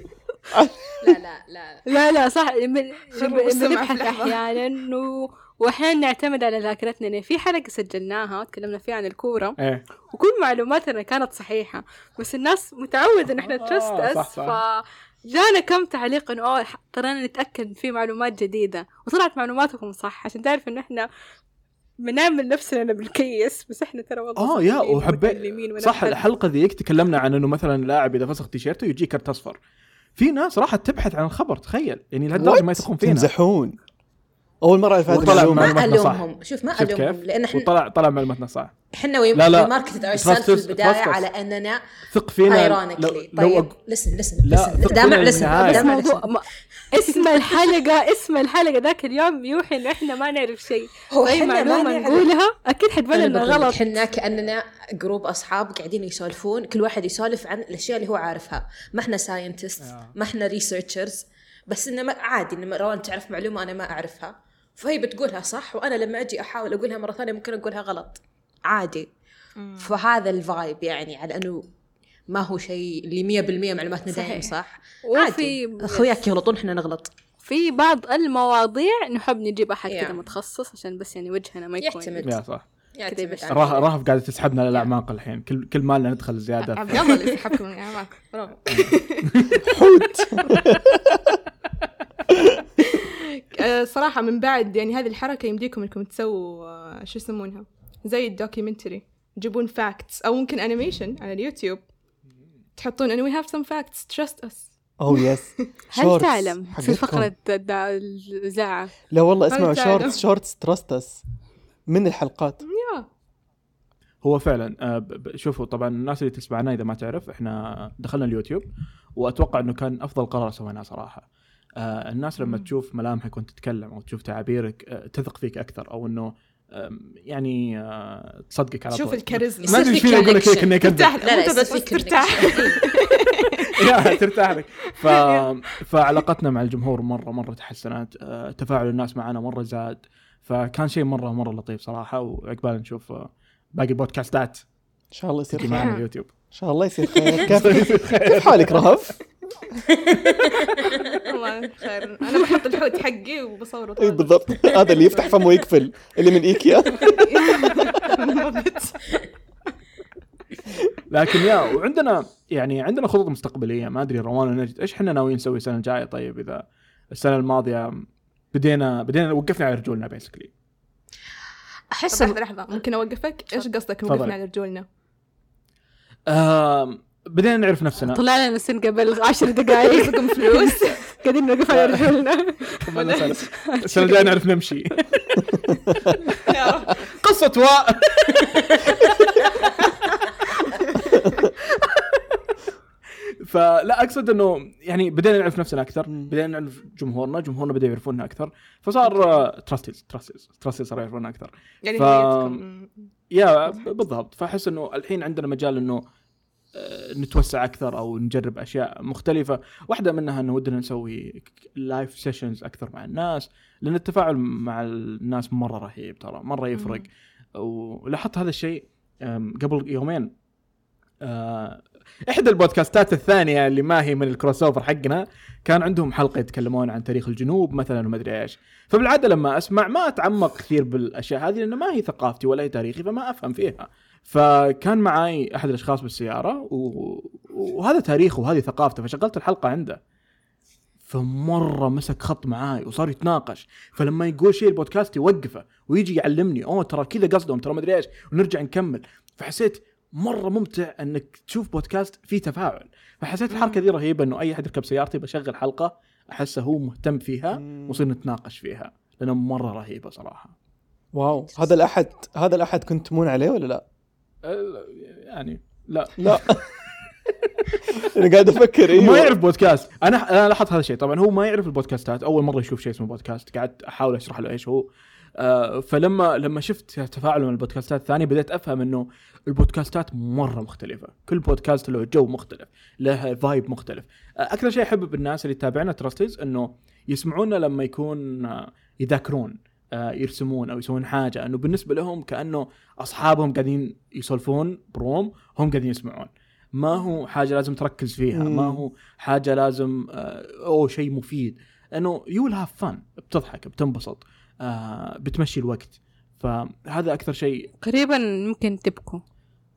لا لا لا. لا لا صح. لحظة. أحيانا و... واحيانا نعتمد على ذاكرتنا. يعني في حلقة سجلناها تكلمنا فيها عن الكورة. إيه. وكل معلوماتنا كانت صحيحة. بس الناس متعودة إن إحنا آه، ترست اس صح، صح. جانا كم تعليق إنه أوه اضطرينا نتأكد في معلومات جديدة. وطلعت معلوماتكم صح. عشان تعرف انه إحنا بنعمل نفسنا بالكيس. بس إحنا ترى والله آه يا وحبيت صح. الحلقة ذيك تكلمنا عن إنه مثلا لاعب إذا فسخ تيشيرته يجي كرت أصفر. في ناس راحت تبحث عن الخبر تخيل. يعني لهالدرجه ما يثقون فينا. تمزحون. أول مرة هذه وطلع ما معلوماتنا صح. ألومهم. شوف ما شفت ألومهم كيف؟ لأن إحنا وطلع طلع معلوماتنا صح. إحنا وي لا، لا. ماركتد اور سيلف في البداية us. على أننا ثق فينا. ايرونيكلي لو, لو طيب أق- لسن لسن لا، لسن دامع لسن دامع موضوع لسن ما... اسم الحلقة اسم الحلقة. ذاك اليوم يوحي إنه إحنا ما نعرف شيء. هو أي إحنا ما معلومة نعرف. نقولها؟ أكيد حتبان لك غلط. إحنا كأننا جروب أصحاب قاعدين يسولفون. كل واحد يسولف عن الأشياء اللي هو عارفها. ما إحنا ساينتست آه. ما إحنا ريسيرشرز بس إنه ما- عادي إنه روان تعرف معلومة أنا ما أعرفها. فهي بتقولها صح وأنا لما أجي أحاول أقولها مرة ثانية ممكن أقولها غلط. عادي. فهذا الفايب يعني على أنه ما هو شيء اللي 100% معلوماتنا صحيح. دائما صح؟ وفي عادي. أخوياك يغلطون إحنا نغلط. في بعض المواضيع نحب نجيب أحد Yeah. كذا متخصص عشان بس يعني وجهنا ما يكون يعتمد. يا صح. راهف قاعدة تسحبنا للأعماق الحين. كل كل مالنا ندخل زيادة. عبد الله اللي يسحبكم من اعماق برافو. حوت. صراحة من بعد يعني هذه الحركة يمديكم إنكم تسووا آه، شو يسمونها؟ زي ال documentary. تجيبون facts أو ممكن animation على اليوتيوب. تحطون and we have some facts. Trust us. Oh yes هل تعلم؟ في فقرة الإذاعة لا والله اسمعوا؟ shorts shorts Trust Us من الحلقات؟ yeah هو فعلا آه، شوفوا طبعا الناس اللي تسمعنا إذا ما تعرف إحنا دخلنا اليوتيوب وأتوقع إنه كان أفضل قرار سويناه صراحة. آه، الناس لما تشوف ملامحك وانت تتكلم أو تشوف تعابيرك آه، تثق فيك أكثر أو إنه يعني آه، تصدقك على شوف طول. الكاريزما. ما أدري إيش أقول لك هيك اني اكذب ترتاح. لا لا بس ترتاح. يا ترتاح لك. ف... فعلاقتنا مع الجمهور مرة مرة تحسنت. آه، تفاعل الناس معنا مرة زاد. فكان شيء مرة مرة لطيف صراحة. وعقبال نشوف آه، باقي البودكاستات. إن شاء الله يصير خير. معنا اليوتيوب. إن شاء الله يصير خير. كيف حالك رهف؟ خير أنا بحط الحوت حقي وبصوره طالع. بالضبط هذا اللي يفتح فمه ويقفل اللي من إيكيا. لكن يا وعندنا يعني عندنا خطط مستقبلية ما أدري روان ونجد إيش إحنا ناويين نسوي السنة الجاية طيب إذا السنة الماضية بدينا بدينا وقفنا على رجولنا بيسكلي أحس طب لحظة لحظة ممكن أوقفك؟ إيش قصدك. وقفنا على رجولنا؟ بدينا نعرف نفسنا. طلع لنا سن قبل عشر دقائق يرزقكم فلوس. قاعدين نوقف على رجولنا السنة الجاية نعرف نمشي. قصة واء. فلا أقصد إنه يعني بدينا نعرف نفسنا أكثر بدينا نعرف جمهورنا جمهورنا بدأ يعرفونا أكثر فصار Trusties Trusties Trusties صار يعرفونا أكثر. يعني ف-. yeah بالضبط. فأحس إنه الحين عندنا مجال إنه نتوسع أكثر أو نجرب أشياء مختلفة. واحدة منها إنه ودنا نسوي live sessions أكثر مع الناس لأن التفاعل مع الناس مرة رهيب ترى مرة يفرق. ولاحظت هذا الشيء قبل يومين. آه، إحدى البودكاستات الثانية اللي ما هي من الكروس اوفر حقنا كان عندهم حلقة يتكلمون عن تاريخ الجنوب مثلا وما أدري إيش. فبالعادة لما أسمع ما أتعمق كثير بالأشياء هذه لأن ما هي ثقافتي ولا هي تاريخي فما أفهم فيها. فكان معي أحد الأشخاص بالسيارة و... وهذا تاريخه وهذه ثقافته فشغلت الحلقة عنده. فمرة مسك خط معاي وصار يتناقش. فلما يقول شيء البودكاست يوقفه ويجي يعلمني أوه ترى كذا قصدهم ترى ما أدري إيش ونرجع نكمل. فحسيت مرة ممتع إنك تشوف بودكاست فيه تفاعل. فحسيت الحركة دي رهيبة إنه أي أحد يركب سيارتي بشغل حلقة أحسه هو مهتم فيها ونصير نتناقش فيها. لانها مرة رهيبة صراحة. واو. هذا الأحد هذا الأحد كنت تمون عليه ولا لا؟ يعني لا لا. أنا قاعد أفكر أيوه. ما يعرف بودكاست. أنا أنا لاحظت هذا الشيء. طبعا هو ما يعرف البودكاستات. أول مرة يشوف شيء اسمه بودكاست. قعدت أحاول أشرح له إيش هو. آه فلما لما شفت تفاعله من البودكاستات الثانية بديت أفهم إنه البودكاستات مرة مختلفة. كل بودكاست له جو مختلف له vibe مختلف. آه أكثر شيء احب بالناس اللي يتابعنا Trusties إنه يسمعونا لما يكون آه يذاكرون. يرسمون أو يسوون حاجة إنه بالنسبة لهم كأنه أصحابهم قاعدين يسولفون ب room هم قاعدين يسمعون ما هو حاجة لازم تركز فيها. ما هو حاجة لازم آه، أو شيء مفيد إنه you have fun بتضحك بتنبسط آه بتمشي الوقت فهذا أكثر شيء قريبا ممكن تبكوا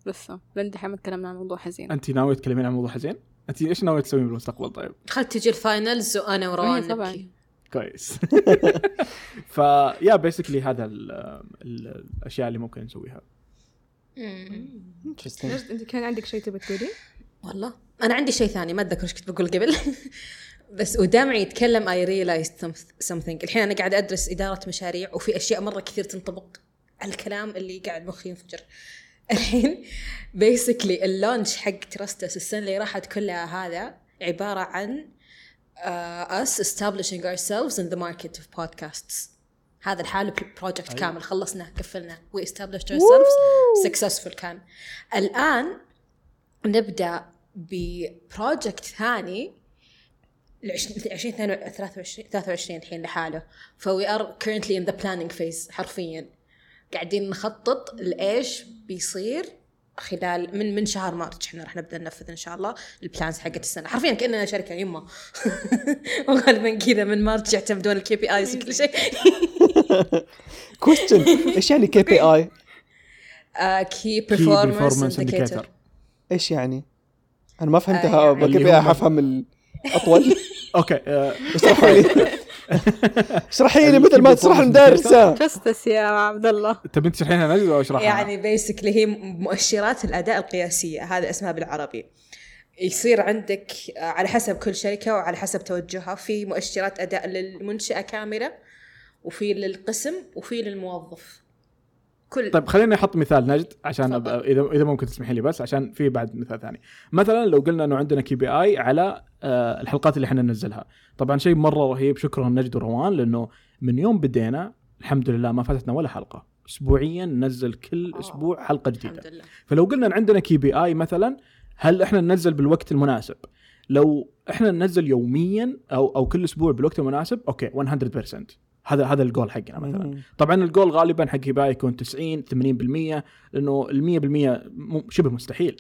لسه لأن دحين تكلمنا عن موضوع حزين أنت ناوي تكلمين عن موضوع حزين؟ أنت إيش ناوي تسوين بالمستقبل طيب؟ خل تجي ال finals وأنا وروان إيه طبعاً. كويس. ف yeah basically هذا ال ال الأشياء اللي ممكن نسويها. انت كان عندك شيء تبي تقولي؟ والله. أنا عندي شيء ثاني ما أتذكر إيش كنت بقول قبل. بس ودامعي يتكلم I realized something. الحين أنا قاعد أدرس إدارة مشاريع وفي أشياء مرة كثير تنطبق على الكلام اللي قاعد مخي ينفجر. الحين basically ال launch حق Trust Us السنة اللي راحت كلها هذا عبارة عن uh, us establishing ourselves in the market of podcasts هذا لحاله project كامل خلصناه قفلنا we established ourselves successful كان الآن نبدأ ب project ثاني ل 20 23 23 الحين لحاله ف we are currently in the planning phase حرفيا قاعدين نخطط لايش بيصير خلال من من شهر مارس إحنا راح نبدأ ننفذ إن شاء الله ال plans حقت السنة. حرفيا كأننا شركة يمه وغالبا كذا من مارس يعتمدون ال KPIs وكل شيء. Question إيش يعني KPI؟ key indicator. Indicator. إيش يعني؟ أنا ما فهمتها KPI حفهم على طول okay اشرحي لي اشرحي لي مثل ما تشرح المدرسة جستس يا عبد الله. تبي انت تشرحينها نجد أو أشرحها؟ يعني basically هي مؤشرات الأداء القياسية. هذا اسمها بالعربي. يصير عندك آه، على حسب كل شركة وعلى حسب توجهها. في مؤشرات أداء للمنشأة كاملة وفي للقسم وفي للموظف. كل طيب خليني أحط مثال نجد عشان. أبقى اذا إذا ممكن تسمحي لي بس عشان في بعد مثال ثاني. مثلا لو قلنا إنه عندنا KPI على آه، الحلقات اللي إحنا ننزلها. طبعا شيء مرة رهيب شكرا نجد وروان لأنه من يوم بدينا الحمد لله ما فاتتنا ولا حلقة. اسبوعيا ننزل كل. أسبوع حلقة جديدة. الحمد لله. فلو قلنا إن عندنا KPI مثلا هل إحنا ننزل بالوقت المناسب؟ لو إحنا ننزل يوميا أو أو كل أسبوع بالوقت المناسب okay 100% هذا هذا الجول حقنا مثلا. مم. طبعا الجول غالبا حق KPI يكون 90 80% لأنه ال 100% م- شبه مستحيل.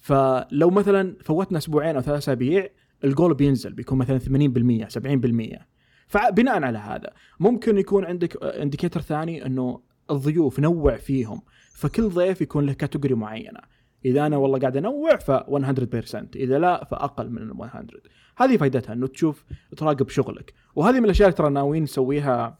فلو مثلا فوتنا أسبوعين أو ثلاث أسابيع الجول بينزل بيكون مثلا 80% 70% فبناء على هذا ممكن يكون عندك indicator ثاني إنه الضيوف نوع فيهم فكل ضيف يكون له category معينة. إذا أنا والله قاعد أنوع ف 100% إذا لا فأقل من ال 100 هذه فائدتها إنه تشوف تراقب شغلك. وهذه من الأشياء اللي ترى ناويين نسويها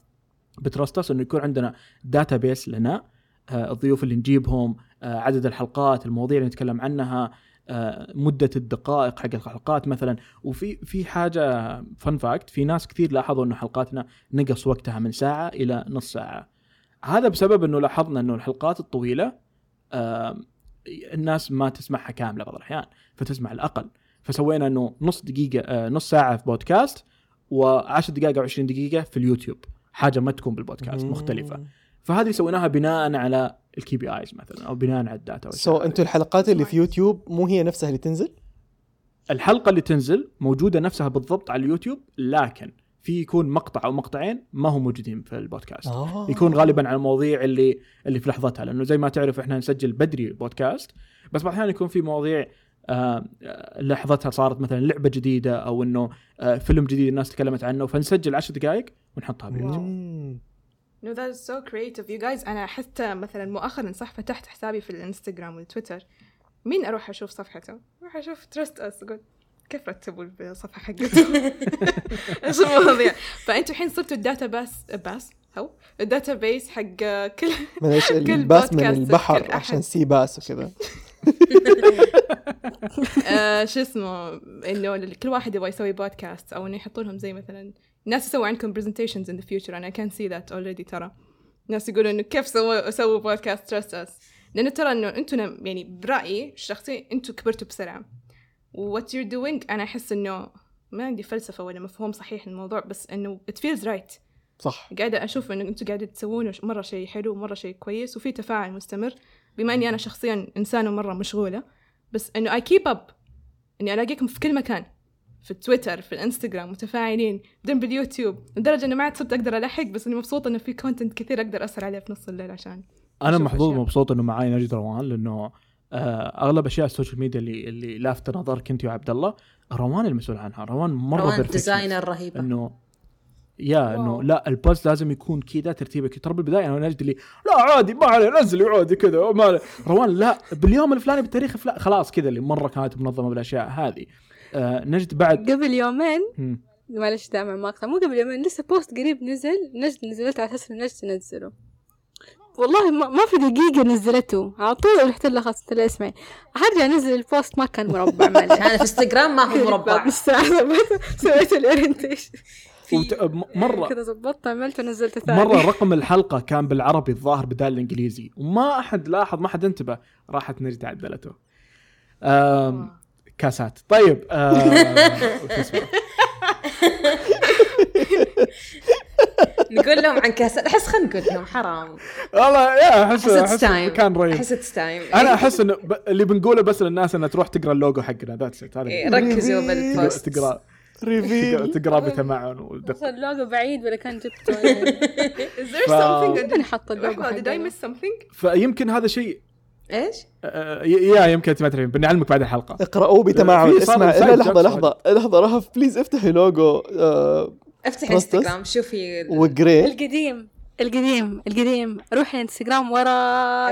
ب Trust Us إنه يكون عندنا database لنا آه، الضيوف اللي نجيبهم آه، عدد الحلقات المواضيع اللي نتكلم عنها آه، مدة الدقائق حق الحلقات مثلا. وفي في حاجة fun fact في ناس كثير لاحظوا إنه حلقاتنا نقص وقتها من ساعة إلى نص ساعة. هذا بسبب إنه لاحظنا إنه الحلقات الطويلة الناس ما تسمعها كاملة بعض الأحيان فتسمع الأقل. فسوينا إنه نص دقيقة آه، نص ساعة في بودكاست و10 دقائق أو 20 دقيقة في اليوتيوب. حاجة ما تكون بالبودكاست مختلفة. فهذه سويناها بناء على ال KPIs مثلا أو بناء على ال data so أنتم الحلقات اللي في يوتيوب مو هي نفسها اللي تنزل؟ الحلقة اللي تنزل موجودة نفسها بالضبط على اليوتيوب لكن في يكون مقطع أو مقطعين ما هم موجودين في البودكاست آه. يكون غالبا على المواضيع اللي اللي في لحظتها لأنه زي ما تعرف إحنا نسجل بدري بودكاست بس بعض الأحيان يكون في مواضيع آه، آه، لحظتها صارت مثلا لعبة جديدة أو إنه آه، فيلم جديد الناس تكلمت عنه فنسجل 10 دقائق ونحطها باليوتيوب. No that is so creative you guys أنا حتى مثلا مؤخرا صح فتحت حسابي في الإنستغرام والتويتر مين أروح أشوف صفحته؟ أروح أشوف ترست أس أقول كيف رتبوا الصفحة حقتهم؟ إيش المواضيع؟ فأنتوا الحين صرتوا ال data bass؟ bass هو ال database حق كل معليش كل ال bass من البحر. عشان sea bass وكذا. آه، شو اسمه؟ إنه كل واحد يبغى يسوي بودكاست أو إنه يحطوا لهم زي مثلا ناس يسووا عندكم in the future. And I can see that already ترى. ناس يقولوا إنه كيف سووا سووا بودكاست Trust Us. لأنه ترى إنه أنتم يعني برأيي الشخصي أنتم كبرتوا بسرعة. و what you're doing أنا أحس إنه ما عندي فلسفة ولا مفهوم صحيح للموضوع بس إنه it feels right صح قاعدة أشوف إنه أنتوا قاعدين تسوونه مرة شيء حلو ومرة شيء كويس وفي تفاعل مستمر بما إني أنا شخصيا إنسانة مرة مشغولة بس إنه I keep up إني ألاقيكم في كل مكان في تويتر في الإنستغرام متفاعلين بعدين باليوتيوب لدرجة إنه ما عاد صرت أقدر ألحق بس إني مبسوطة إنه في كونتنت كثير أقدر أسهر عليه في نص الليل عشان أنا محظوظ. مبسوط إنه معاي نجد روان لأنه أغلب أشياء ال social media اللي اللي لافتة نظرك انت وعبد الله روان المسؤول عنها روان مرة روان. designer رهيبة انه yeah إنه. لا ال post لازم يكون كذا ترتيبك ترى بالبداية أنا ونجد اللي لا عادي ما عليه نزلي عادي كذا ما عليه. روان لا باليوم الفلاني بالتاريخ الفلاني خلاص كذا اللي مرة كانت منظمة بالأشياء هذه آه نجد بعد قبل يومين. معلش دائما مقطع مو قبل يومين لسه بوست قريب نزل نجد نزلته على أساس نجد تنزله والله ما, ما في دقيقة نزلته. على طول رحت لها خلاص قلت لها اسمعي. حرجع انزل ال post ما كان مربع معلش أنا في إنستغرام ما هو مربع. ساعة سويت ال orientation. وت... م- مرة. كذا ظبطت عملت ونزلت ثاني. مرة رقم الحلقة كان بالعربي الظاهر بدال الإنجليزي. وما أحد لاحظ ما حد انتبه راحت نجد عدلته. كاسات. طيب. نقول لهم عن كاس أحس خلينا نقول لهم حرام. والله يا احس أحس كان رهيب أحس تستايم أنا أحس إنه ب... اللي بنقوله بس للناس انها تروح تقرأ اللوجو حقنا ذاتس ات إيه، ركزوا بالبوست تقرا ريفيل تقرا بتمعن ودقه اللوجو بعيد ولا كان جبته. Is there ف- something مين حط اللوجو did I حقنا؟ miss something؟ فيمكن هذا شيء. إيش؟ آه، يا يمكن أنت ما تعرفين بنعلمك بعد الحلقة. اقرأوه بتمعن اسمع jokes لحظة لحظة رهف please افتحي لوجو. آه أفتح؟ إنستغرام شوفي وجري القديم القديم القديم. روحي الانستغرام ورا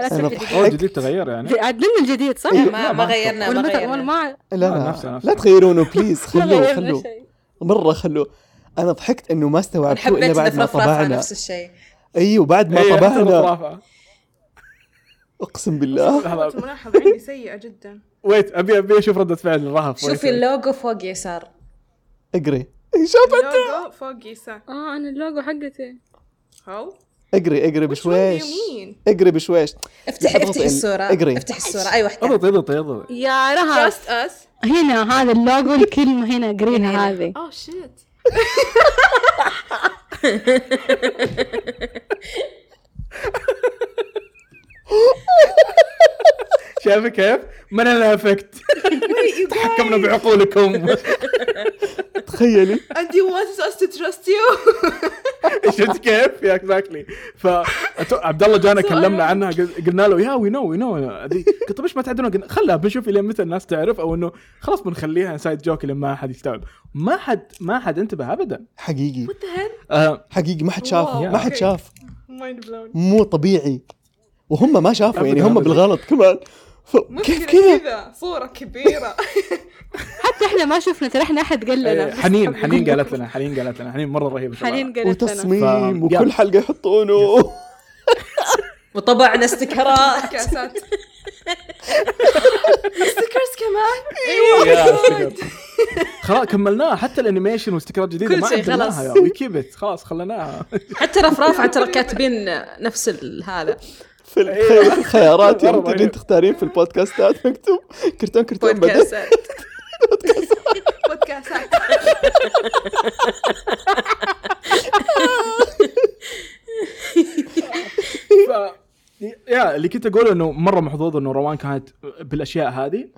لا تروحي الجديد. تغير يعني. عدلنا الجديد صح؟ لا، لا، ما ما غيرنا ما غيرنا. ما لا لا نفسه- نفسه. لا تغيرونه please خلوه خلوه. مرة خلوه. أنا ضحكت إنه ما استوعبتوه حبيت إلا بعد ما طبعنا. نفس الشيء. أيوه بعد ما إيه، طبعنا. أقسم بالله. لحظة. الملاحظة عندي سيئة جدا. wait ابي أبي أشوف ردة فعل الرهف شوفي اللوجو فوق يسار. اقري. شوف اللوجو؟ فوق يسار آه أنا اللوجو حقتي. how اقري اقري بشويش. اقري بشويش. افتحي افتحي ال- الصورة. اقري. افتحي الصورة. أيوه افتحي اضغط اضغط اضغط يا رهف trust us. هنا هذا اللوجو الكلمة هنا قرينا هنا. هذه. Oh shit. شايفة كيف؟ Mandela effect؟ تحكمنا بعقولكم. تخيلي. And you want us to trust you? شفت كيف؟ yeah exactly ف عبد الله جانا كلمنا عنها قل- قلنا له يا وي نو وي نو قلت طيب إيش ما تعدلون؟ قلنا خلها بنشوف إلى متى الناس تعرف أو إنه خلاص بنخليها side joke لما ما حد يستوعب. ما حد ما حد انتبه ابدا. حقيقي. آه حقيقي ما حد شاف. ما حد. شاف. مو طبيعي. وهم ما شافوا يعني هم. بالغلط. كمان ف... كيف كذا كذا صورة كبيرة. حتى إحنا ما شفنا ترى إحنا أحد قال إيه، لنا حنين حنين قالت لنا حنين قالت لنا. حنين مرة رهيبة شباب. حنين قالت لنا. وتصميم ف- وكل. حلقة يحطونه. وطبعنا استكرات. كاسات. stickers كمان؟ yeah sticker. خلاص كملناها. حتى ال animation واستكرات جديدة كل ما عدلناها خلاص. yeah we keep خلاص خليناها حتى رفرافة ترى كاتبين نفس هذا. في تخيل في الخيارات. يوم مرة تجين. تختارين في البودكاستات. مكتوب. كرتون كرتون بودكاستات. بودكاسات ف يا اللي كنت أقوله إنه مرة محظوظ إنه روان كانت بالأشياء هذه.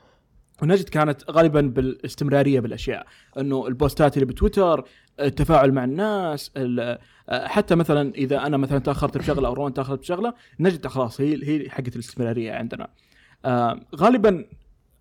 ونجد كانت غالبا بالاستمرارية بالأشياء إنه البوستات اللي بتويتر التفاعل مع الناس ال- حتى مثلا إذا أنا مثلا تأخرت بشغلة أو روان تأخرت بشغلة نجد خلاص هي هي حقت الاستمرارية عندنا. آه، غالبا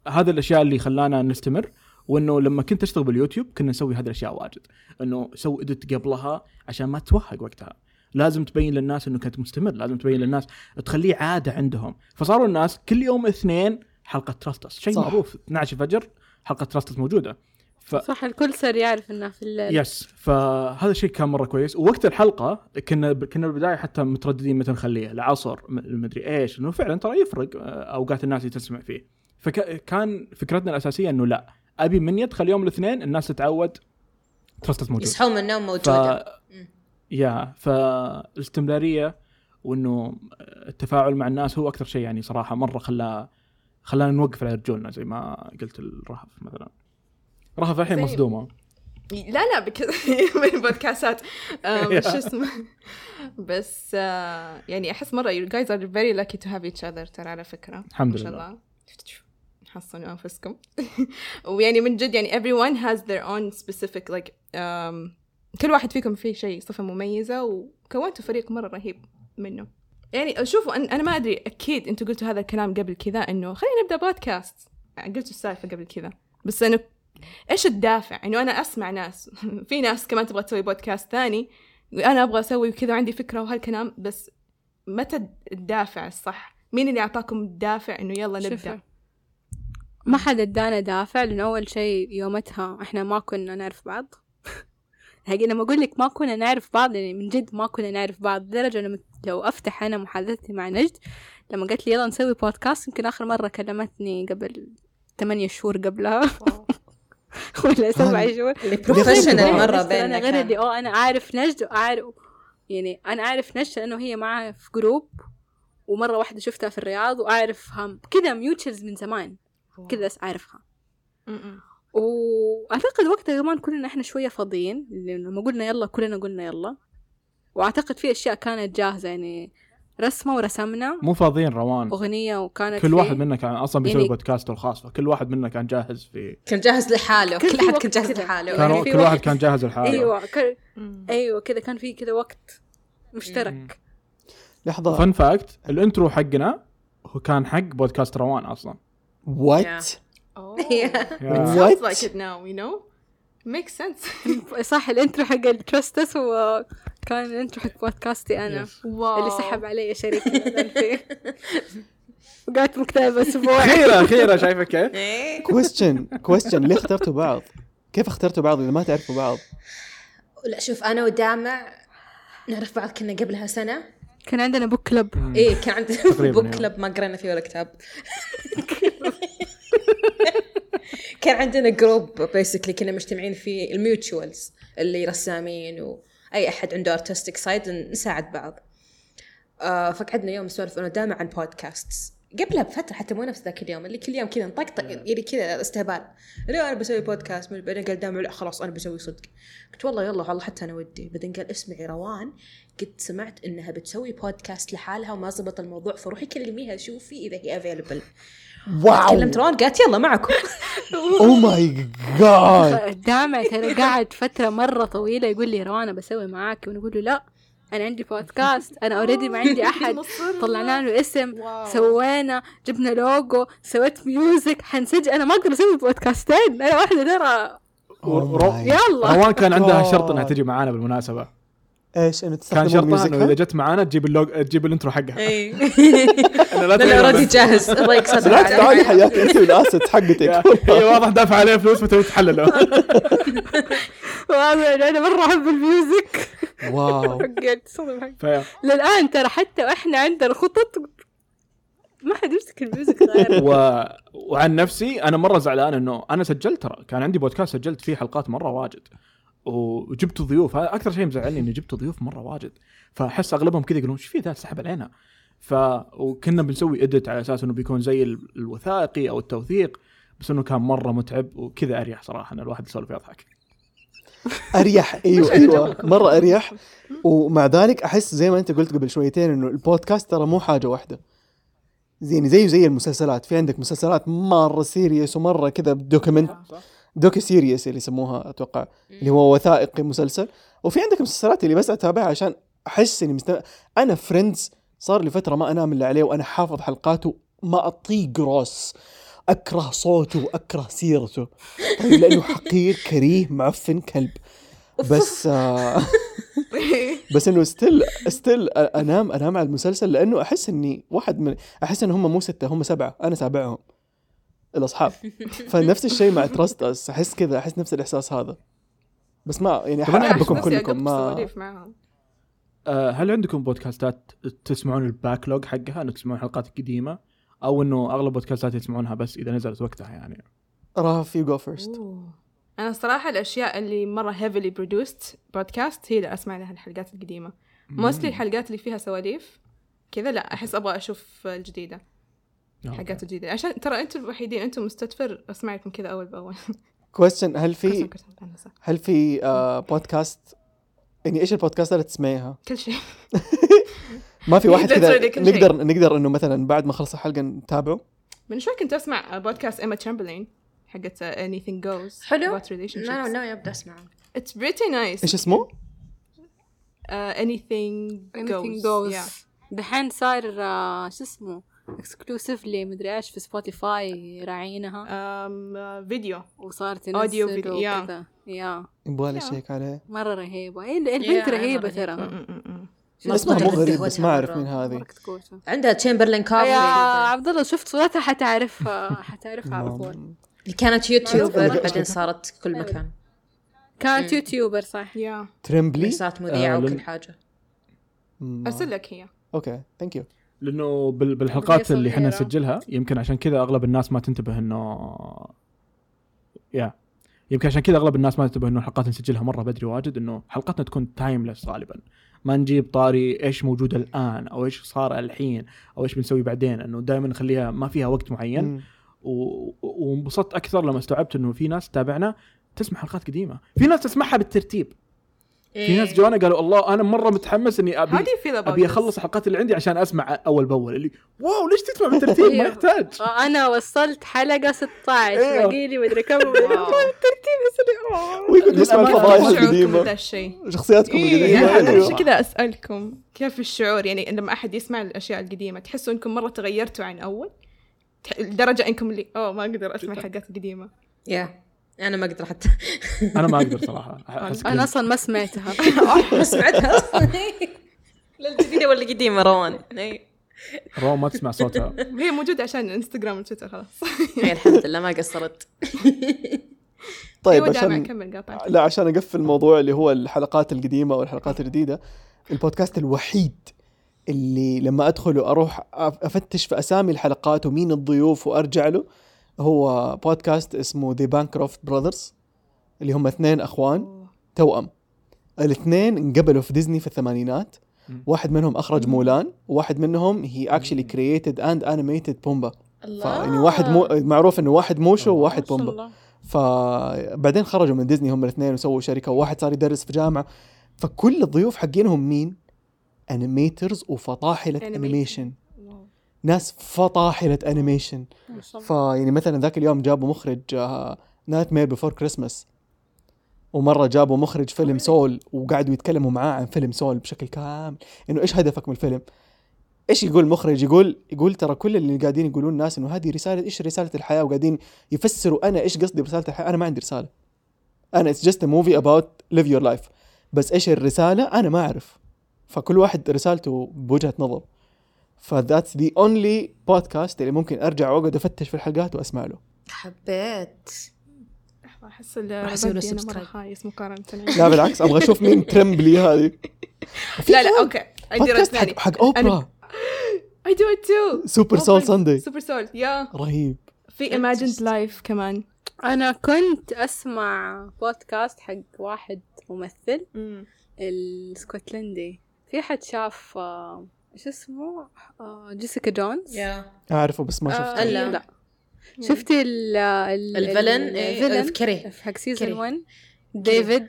هذا الأشياء اللي خلانا نستمر وإنه لما كنت أشتغل باليوتيوب كنا نسوي هذه الأشياء واجد. إنه سوي إدت قبلها عشان ما توهق وقتها. لازم تبين للناس إنه كنت مستمر لازم تبين للناس تخليه عادة عندهم. فصاروا الناس كل يوم اثنين حلقة Trust Us شيء. معروف. 12 الفجر حلقة Trust Us موجودة. ف صح الكل صار يعرف انها في الليل yes فهذا الشيء كان مرة كويس. ووقت الحلقة كنا كنا بالبداية حتى مترددين متى نخليها. العصر م- مدري إيش. إنه فعلا ترى يفرق آه، أوقات الناس اللي تسمع فيه. فكان فكرتنا الأساسية إنه لا. أبي من يدخل يوم الاثنين الناس تتعود. Trust Us موجود. يصحون من النوم ف موجودة. مم. yeah. فالاستمرارية وإنه التفاعل مع الناس هو أكثر شيء يعني صراحة مرة خلى خلانا نوقف على رجولنا زي ما قلت الرهف مثلا. رهف الحين مصدومة. لا لا بك... من بودكاستات أم، شو اسمه. بس آه، يعني أحس مرة you guys are very lucky to have each other ترى على فكرة. الحمد ما شاء لله. الله. حصنوا أنفسكم. ويعني من جد يعني everyone has their own specific like um, كل واحد فيكم فيه شيء صفة مميزة وكونتوا فريق مرة رهيب منه. يعني شوفوا أنا ما أدري أكيد أنتوا قلتوا هذا الكلام قبل كذا إنه خلينا نبدأ بودكاست. قلتوا السالفة قبل كذا. بس انه إيش الدافع؟ انه أنا أسمع ناس. في ناس كمان تبغى تسوي بودكاست ثاني. أنا أبغى أسوي وكذا وعندي فكرة وهالكلام بس متى الدافع الصح؟ مين اللي أعطاكم الدافع إنه يلا نبدأ؟ شوفي ما حد ادانا دافع لأن أول شيء يومتها إحنا ما كنا نعرف بعض. هاجي لما أقول لك ما كنا نعرف بعض يعني من جد ما كنا نعرف بعض لدرجة لما لو أفتح أنا محادثتي مع نجد لما قالت لي يلا نسوي بودكاست يمكن آخر مرة كلمتني قبل ثمانية شهور قبلها ولا سبع هل- شهور اللي professional مرة مرة بس أنا بيننا غير. اللي آه أنا عارف نجد وعارف يعني أنا عارف نجد لأنه هي معها في group ومرة واحدة شفتها في الرياض وأعرفها كذا mutuals من زمان كذا بس أعرفها م-م. وأعتقد وقتها كمان كلنا إحنا شوية فاضيين لما قلنا يلا كلنا قلنا يلا. وأعتقد في أشياء كانت جاهزة يعني رسمة ورسمنا. مو فاضيين روان. أغنية وكانت كل واحد منا كان أصلا بيسوي يعني- بودكاست الخاص فكل واحد منا كان جاهز في كان جاهز لحاله كل كل أحد كان جاهز. لحاله. يعني كان في كل واحد كان جاهز لحاله. أيوه كل... أيوه كذا كان في كذا وقت مشترك. لحظة. fun fact ال intro حقنا هو كان حق بودكاست روان أصلا. what Oh. Yeah. yeah- Sounds What? like it now, you know? Makes sense. صح ال intro حق ال Trust Us هو كان ال intro حق بودكاستي أنا Yes. wow اللي سحب علي شريك الأذان فيه وقعدت مكتئبة أسبوع خيرة خيرة شايفه كيف؟ question question ليه اخترتوا بعض؟ كيف اخترتوا بعض إذا ما تعرفوا بعض؟ لا شوف أنا ودامع نعرف بعض كنا قبلها سنة كان عندنا book club إيه كان عندنا book. club ما قرينا فيه ولا كتاب كان عندنا group basically كنا مجتمعين فيه ال mutuals اللي رسامين وأي أحد عنده artistic side نساعد بعض. آه فقعدنا يوم نسولف أنا دائما عن podcasts قبلها بفترة حتى مو نفس ذاك اليوم اللي كل يوم كذا نطقطق يعني كذا استهبال. اللي أنا بسوي بودكاست بعدين قال دامع لا خلاص أنا بسوي صدق. قلت والله يلا والله حتى أنا ودي. بعدين قال اسمعي روان قد سمعت إنها بتسوي بودكاست لحالها وما زبط الموضوع فروحي كلميها شوفي إذا هي available wow. كلمت روان قالت يلا معكم. oh my God دامع ترى قاعد فترة مرة طويلة يقول لي روانا بسوي معاك. وأنا أقول له لا أنا عندي بودكاست أنا already ما عندي أحد. طلعنا له اسم. سوينا جبنا لوجو سويت music حنسجل أنا ما أقدر أسوي بودكاستين أنا واحدة ترى. يلا روان كان عندها. شرط إنها تجي معانا بالمناسبة. إيش إنه كان تستخدمون شرطها انه إذا جت معانا تجيب اللوج تجيب ال intro حقها. إي. أنا لا لا already. جاهز. الله يقصد بالعكس تعالي حياك أنت وال assets حقتك. هي واضح دافع عليه فلوس فتبي تحلله والله أنا مرة أحب ال music wow. للآن ترى حتى وإحنا عندنا خطط ما حد يمسك ال music و... وعن نفسي أنا مرة زعلان إنه أنا سجلت ترى كان عندي بودكاست سجلت فيه حلقات مرة واجد. وجبت ضيوف. هذا أكثر شيء مزعلني إني جبت ضيوف مرة واجد. فأحس أغلبهم كذا يقولون إيش في ذا؟ سحب علينا. ف وكنا بنسوي اديت على أساس إنه بيكون زي ال- الوثائقي أو التوثيق بس إنه كان مرة متعب وكذا أريح صراحة إن الواحد يسولف يضحك أريح إيوه إيوه. مرة أريح. ومع ذلك أحس زي ما أنت قلت قبل شويتين إنه البودكاست ترى مو حاجة واحدة. يعني زيه زي المسلسلات. في عندك مسلسلات مرة serious ومرة كذا document docu-series اللي يسموها أتوقع اللي هو وثائقي مسلسل. وفي عندك مسلسلات اللي بس أتابعها عشان أحس إني مستمع أنا Friends صار لي فترة ما أنام إلا عليه وأنا حافظ حلقاته ما أطيق روس أكره صوته وأكره سيرته. طيب لأنه حقير كريه معفن كلب. بس آه بس إنه still still أنام أنام على المسلسل لأنه أحس إني واحد من أحس إن هم مو ستة هم سبعة. أنا سابعهم. الأصحاب. فنفس الشيء مع Trust Us أحس كذا أحس نفس الإحساس هذا. بس ما يعني أنا احبكم نفسي كلكم ما سواليف معاهم آه، هل عندكم بودكاستات تسمعون ال backlog حقها؟ انه تسمعون حلقات قديمة أو إنه أغلب بودكاستات يسمعونها بس إذا نزلت وقتها يعني. رهف you go first أوه. أنا الصراحة الأشياء اللي مرة heavily produced podcast هي اللي أسمع لها الحلقات القديمة. mostly الحلقات اللي فيها سواليف كذا لا أحس أبغى أشوف الجديدة. الحلقات الجديدة عشان ترى أنتم الوحيدين أنتم مستدفر أسمع لكم كذا أول بأول. question هل في. هل في آه بودكاست يعني إيش البودكاست اللي تسمعيها؟ كل شيء. ما في واحد كذا. نقدر نقدر إنه مثلا بعد ما خلص الحلقة نتابعه؟ من شوي كنت أسمع؟ بودكاست إيما تشامبرلين حقت uh, Anything Goes. حلو. About relationships. لا لا يبدأ أسمع. It's pretty nice. إيش اسمه؟ uh, Anything anything Goes. Goes. Yeah. دحين صار آه، شو اسمه؟ exclusively مدري إيش في سبوتيفاي راعينها. فيديو. وصارت تنزل yeah. وكذا. yeah يبغى لي Yeah. شيك عليه. مرة رهيبة. إيه، البنت مرة ترى. اسمها مو غريب بس ما أعرف. مين هذه. عندها Chamberlain Coffee يا عبد الله شفت صورتها حتعرفها. حتعرفها على طول اللي كانت YouTuber. بعدين صارت كل مكان. كانت YouTuber صح. Yeah. تريمبلي صارت مذيعة آه، وكل مم. أرسل لك هي. okay thank you لأنه بال- بالحلقات اللي إحنا. نسجلها يمكن عشان كذا أغلب الناس ما تنتبه إنه يا يمكن عشان كذا أغلب الناس ما تنتبه إنه الحلقات نسجلها مرة بدري واجد إنه حلقتنا تكون timeless غالبا. ما نجيب طاري إيش موجود الآن أو إيش صار الحين أو إيش بنسوي بعدين إنه دائما نخليها ما فيها وقت معين. وانبسطت أكثر لما استوعبت إنه في ناس تتابعنا تسمع حلقات قديمة. في ناس تسمعها بالترتيب. في ناس جوانا قالوا الله أنا مرة متحمس إني أبي أبي? أخلص الحلقات اللي عندي عشان أسمع أول بأول. اللي واو ليش تسمع بالترتيب ما أيوه. يحتاج. أنا وصلت حلقة 16 إيه. باقي لي مدري كم. الترتيب يصير ويقعد يسمع شعوركم القديمة. شخصياتكم إيه القديمة. عشان كذا أسألكم كيف الشعور؟ يعني لما أحد يسمع الأشياء القديمة تحسوا إنكم مرة تغيرتوا عن أول؟ لدرجة إنكم اللي أوه ما أقدر أسمع الحلقات القديمة. يا أنا ما أقدر حتى. أنا ما أقدر صراحة. أنا. أصلا ما سمعتها. سمعتها أصلا لا الجديدة ولا القديمة؟ روان. إيه. رو ما تسمع صوتها. هي موجودة عشان الانستغرام وتويتر خلاص. الحمد لله ما قصرت. طيب عشان لا عشان أقفل الموضوع اللي هو الحلقات القديمة والحلقات الجديدة البودكاست الوحيد اللي لما أدخل وأروح أف- أفتش في أسامي الحلقات ومين الضيوف وأرجع له هو بودكاست اسمه The Bancroft Brothers اللي هم اثنين أخوان توأم الاثنين انقبلوا في ديزني في الثمانينات. واحد منهم أخرج مولان وواحد منهم he actually created and animated Pumbaa فيعني واحد مو معروف إنه واحد موشو وواحد بومبا. فبعدين خرجوا من ديزني هم الاثنين وسووا شركة وواحد صار يدرس في جامعة فكل الضيوف حقينهم مين؟ animators وفطاحلة. animation. ناس فطاحله animation. فيعني مثلا ذاك اليوم جابوا مخرج Nightmare Before Christmas ومرة جابوا مخرج فيلم Soul وقعدوا يتكلموا معاه عن فيلم Soul بشكل كامل. إنه إيش هدفك من الفيلم؟ إيش يقول المخرج؟ يقول يقول ترى كل اللي قاعدين يقولون الناس إنه هذه رسالة إيش رسالة الحياة؟ وقاعدين يفسروا أنا إيش قصدي برسالة الحياة؟ أنا ما عندي رسالة. أنا it's just movie about live your life بس إيش الرسالة؟ أنا ما أعرف. فكل واحد رسالته بوجهة نظر. ف that's the only podcast اللي ممكن أرجع وأقعد أفتش في الحلقات وأسمع له. حبيت. لحظة، أحس أنا مرة. خايس مقارنة. لا بالعكس أبغى أشوف مين ترمبلي هذه. لا لا okay. عندي ثاني حق حق Oprah I do it too. Super Soul Sunday Super Soul yeah. رهيب. في Imagined Life كمان. أنا كنت أسمع بودكاست حق واحد ممثل الاسكتلندي في حد شاف آه، إيش اسمه؟ آه، جيسيكا جونز. يا. أعرفه بس ما آه، شفته. إلا. لا. شفتي ال ال الفيلن؟ ال- إيه، الفيلن في كري في حق سيزون كري. 1 ديفيد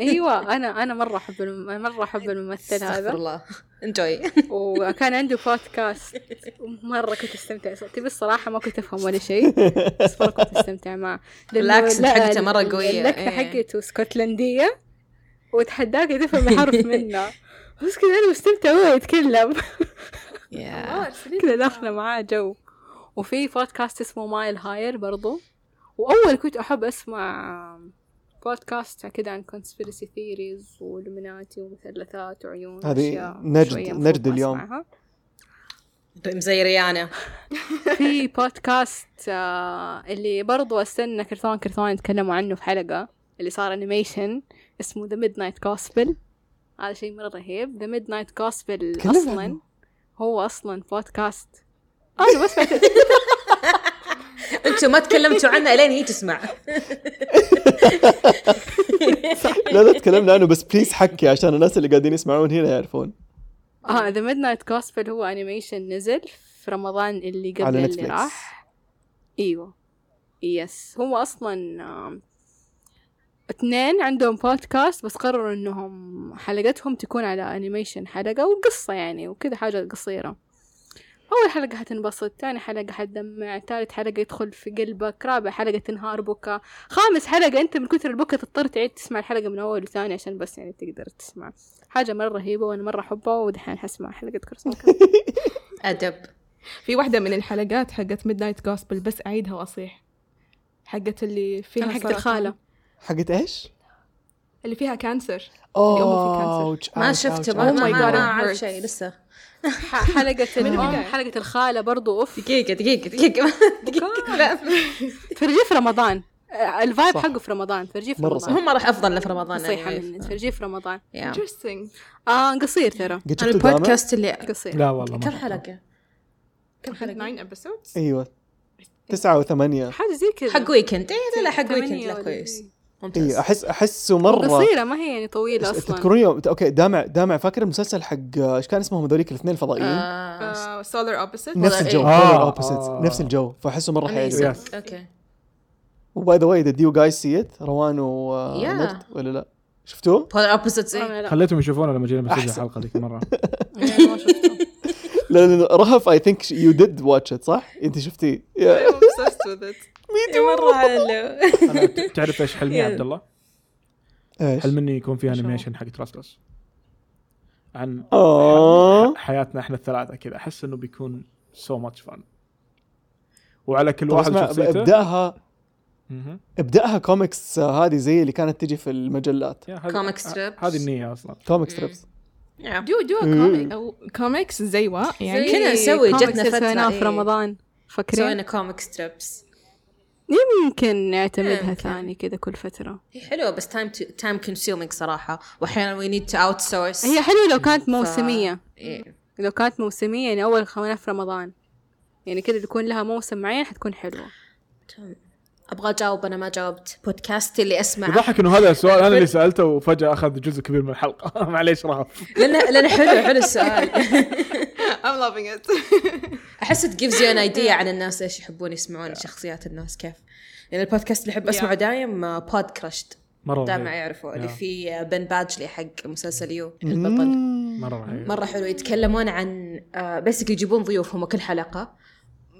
أيوه أنا أنا مرة أحب الم- مرة أحب الممثل استغفر هذا الله. انجوي وكان عنده بودكاست مره كنت أستمتع. صوتي بس صراحة ما كنت أفهم ولا شيء. بس مرة كنت أستمتع معه. ال accent لا، حقته مرة ال- قوية، اللكنه إيه. حقته اسكتلنديه وتحداك تفهم حرف منه. بس كذا أنا مستمتع وهو يتكلم. yeah كذا داخلة معاه جو. وفي بودكاست اسمه Mile Higher برضو. وأول كنت أحب أسمع بودكاست كذا عن conspiracy theories والومناتي ومثلثات وعيون هذه نجد- نجد اليوم. أسمعها. زي ريانا. في بودكاست آه اللي برضو أستنى كرتون كرتون يتكلموا عنه في حلقة اللي صار animation اسمه The Midnight Gospel هذا شيء مرة رهيب. The Midnight Gospel أصلا عنه. هو أصلا بودكاست أنا بس أنتم ما تكلمتوا عنه إلين هي تسمع. لا لا تكلمنا عنه بس please حكي عشان الناس اللي قاعدين يسمعون هنا يعرفون. آه The Midnight Gospel هو animation نزل في رمضان اللي قبل اللي. راح. إيوه. yes هو أصلا اثنين عندهم بودكاست بس قرروا إنهم حلقتهم تكون على animation حلقة وقصة يعني وكذا حاجة قصيرة. أول حلقة حتنبسط تاني حلقة حتدمع ثالث حلقة يدخل في قلبك رابع حلقة تنهار بكى خامس حلقة أنت من كثر البكا تضطر تعيد تسمع الحلقة من أول وثاني عشان بس يعني تقدر تسمع. حاجة مرة رهيبة وأنا مرة أحبها ودحين حسمع حلقة كرسوكا أدب. في واحدة من الحلقات حقت ميد نايت جوسبل بس أعيدها وأصيح. حقت اللي فيها حقت. الخالة. حقت إيش؟ اللي فيها كانسر. أوتش، ما أوتش، شفته أوتش، ما Oh ما أعرف. شيء لسه. حلقة. حلقة الخالة برضو أوف. دقيقة دقيقة دقيقة دقيقة. لا. تفرجيه في رمضان. ال vibe صح. حقه في رمضان تفرجيه في رمضان. هم راح أفضل له في رمضان نصيحة. مني. تفرجيه في رمضان. Interesting. آه قصير ترى؟ البودكاست اللي قصير. لا والله ما كم. حلقة؟ كم حلقة؟ 9 episodes. أيوه. تسعة وثمانية. حاجة زي كذا. حق weekend إيه لا لا حق weekend لا كويس. ممتاز. اي احس أحسه مرة قصيرة ما هي يعني طويلة أصلا. تذكروني يوم- okay دامع دامع فاكر المسلسل حق إيش كان اسمهم هذوليك الاثنين الفضائيين؟ آه، uh, solar opposite نفس الجو إيه. polar آه، opposites. آه. نفس الجو فأحسه مرة حيعجبك amazing. Okay و by the way did you guys see it روان و ولا لا؟ شفتوه؟ إيه. أنا لا. خليتهم يشوفونه لما جينا بنسجل أحسن. الحلقة ذيك المره أنا ما شفته لا لا رهف I think you did watch it صح؟ أنت شفتي It مرة حلو تعرف إيش حلمي يا عبد الله؟ إيش؟ حلم اني يكون في؟ animation حق Trust Us عن آه. حياتنا إحنا الثلاثة كذا. أحس إنه بيكون so much fun وعلى كل واحد شخصيته. ابداها. إبداها كوميكس آه، هذه زي اللي كانت تجي في المجلات. هذه- Comic strips. هذه النية أصلا. comic strips comic. أو comics زي وا يعني كنا نسوي، كوميكس جتنا سويناها إيه. في رمضان. فاكرين؟ سوينا comic strips يمكن نعتمدها. ثاني كذا كل فترة هي حلوة بس time time consuming صراحة وأحيانا we need to outsource هي حلوة لو كانت موسمية إيه. لو كانت موسمية يعني أول خمسة في رمضان يعني كذا يكون لها موسم معين حتكون حلوة تمام. أبغى أجاوب أنا ما جاوبت. بودكاستي اللي أسمعه. يضحك إنه هذا السؤال أنا اللي سألته وفجأة أخذ جزء كبير من الحلقة. معليش رهف لأنه لأنه حلو حلو السؤال. I'm loving it. أحس it gives you an idea عن الناس إيش يحبون يسمعون شخصيات الناس كيف. لأن البودكاست اللي أحب أسمعه Yeah. دايم Podcrushed مرة دائما يعرفوا اللي. فيه Penn Badgley حق مسلسل You البطل. مرة مرة حلو. يتكلمون عن basically يجيبون ضيوفهم كل حلقة.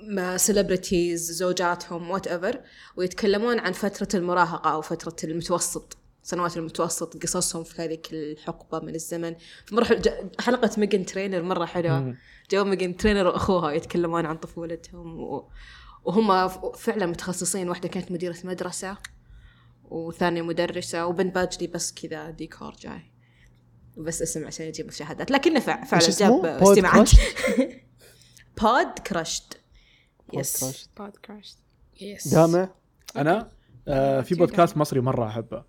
مع celebrities زوجاتهم whatever ويتكلمون عن فترة المراهقة أو فترة المتوسط سنوات المتوسط قصصهم في هذيك الحقبة من الزمن. مرة حلقة Meghan Trainor مرة حلوة. مم. جو Meghan Trainor وأخوها يتكلمون عن طفولتهم و... وهم فعلا متخصصين. واحدة كانت مديرة مدرسة وثانية مدرسة و Penn Badgley بس كذا ديكور جاي. بس اسم عشان يجيب مشاهدات. لكنه فع- فعلا؟ جاب استماعات؟ Podcrushed yes podcast. yes دامع أنا آه في بودكاست مصري مرة أحبه.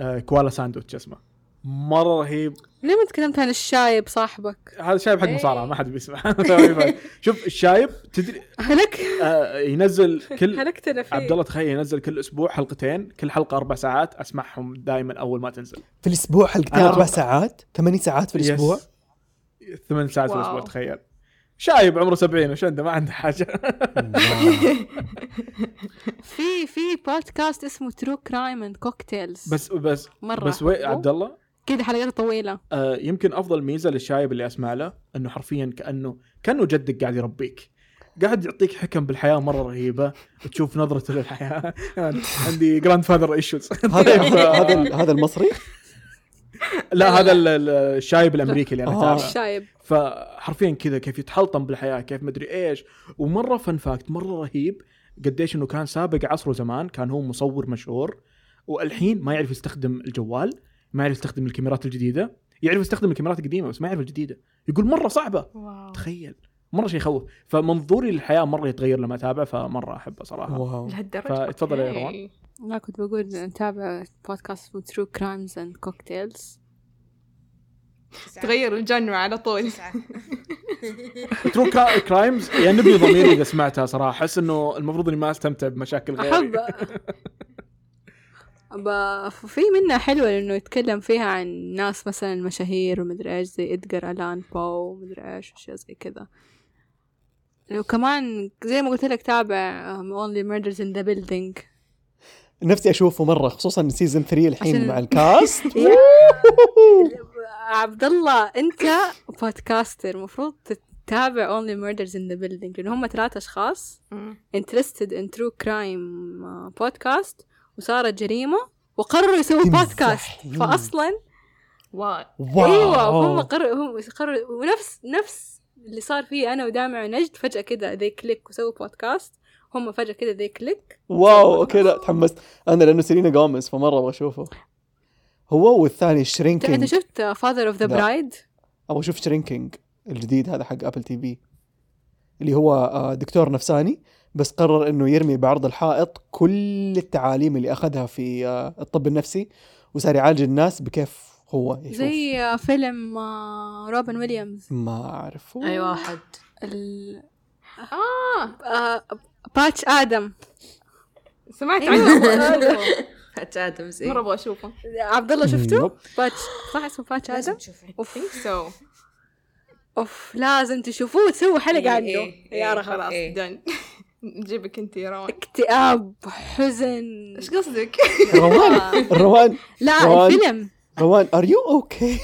آه كوالا ساندوتش اسمه. مرة رهيب. ليه ما تكلمت عن الشايب صاحبك؟ هذا شايب حق إيه. مصارعة ما حد بيسمع. شوف الشايب تدري هلك؟ آه ينزل كل هلكتنا فيه. عبد الله تخيل ينزل كل أسبوع حلقتين كل حلقة أربع ساعات أسمعهم دائما أول ما تنزل. في الأسبوع حلقتين أربع ساعات؟ ثمانية ساعات في الأسبوع؟ yes. ثمان ساعات في. الأسبوع تخيل. شايب عمره 70 وش عنده ما عنده حاجة. في في بودكاست اسمه True Crime and Cocktails بس بس مرة. بس وي. عبد الله؟ كذا حلقات طويلة. آه يمكن أفضل ميزة للشايب اللي أسمع له إنه حرفيا كأنه كأنه جدك قاعد يربيك. قاعد يعطيك حكم بالحياة مرة رهيبة وتشوف نظرته للحياة. يعني عندي grandfather issues هذا هذا هذا المصري؟ لا هذا ال- ال- الشايب الأمريكي اللي أنا آه. الشايب. فحرفيا كذا كيف يتحلطم بالحياة كيف مدري إيش. ومرة fun fact مرة رهيب قديش إنه كان سابق عصره زمان كان هو مصور مشهور والحين ما يعرف يستخدم الجوال ما يعرف يستخدم الكاميرات الجديدة. يعرف يستخدم الكاميرات القديمة بس ما يعرف الجديدة. يقول مرة صعبة. wow. تخيل. مرة شيء يخوف. فمنظوري للحياة مرة يتغير لما أتابع فمرة أحبه صراحة. wow. لهالدرجة؟ فتفضل يا. روان. لا كنت بقول نتابع بودكاست اسمه True Crimes and Cocktails تغير ال genre على طول. True crimes يعني يأنبني ضميري إذا سمعتها صراحة. أحس إنه المفروض إني ما أستمتع بمشاكل غيري. أحب. ب- في منها حلوة لأنه يتكلم فيها عن ناس مثلا مشاهير ومدري إيش زي إدغار ألان بو ومدري إيش وأشياء زي كذا. وكمان زي ما قلت لك تابع Only Murders in the Building. نفسي أشوفه مرة خصوصا season 3 الحين عشان- مع ال cast عبد الله أنت podcaster المفروض تتابع Only Murders in the Building لأن هم أشخاص interested in true crime uh, podcast وصارت جريمة وقرروا يسووا بودكاست wow. wow. أيوه هم قرروا هم قرروا ونفس نفس اللي صار فيه أنا ودامع ونجد فجأة كذا they click وسووا بودكاست هم فجأة كذا they click wow okay لا تحمست. أنا لأنه سيلينا جوميز فمرة أبغى أشوفه. هو والثاني أنت Shrinking شفت Father of the. Bride أبغى أشوف Shrinking الجديد هذا حق Apple TV اللي هو آه، دكتور نفساني بس قرر إنه يرمي بعرض الحائط كل التعاليم اللي أخذها في آه، الطب النفسي وصار يعالج الناس بكيف هو يشوف زي آه، فيلم آه، روبن ويليامز. ما اعرف أي واحد. ال... آه آه، Patch Adam. سمعت أيوة. عنه. Patch Adams مرة أبغى أشوفه. عبد الله شفته؟ باتش. صح اسمه باتش آدم؟ اوف سو أوف لازم تشوفوه. وتسووا حلقة إيه، عنه. إيه، يا إيه. رخ خلاص. دن نجيبك انت يا روان. اكتئاب حزن. إيش قصدك؟ روان روان. لا. الفيلم. روان ار يو أوكي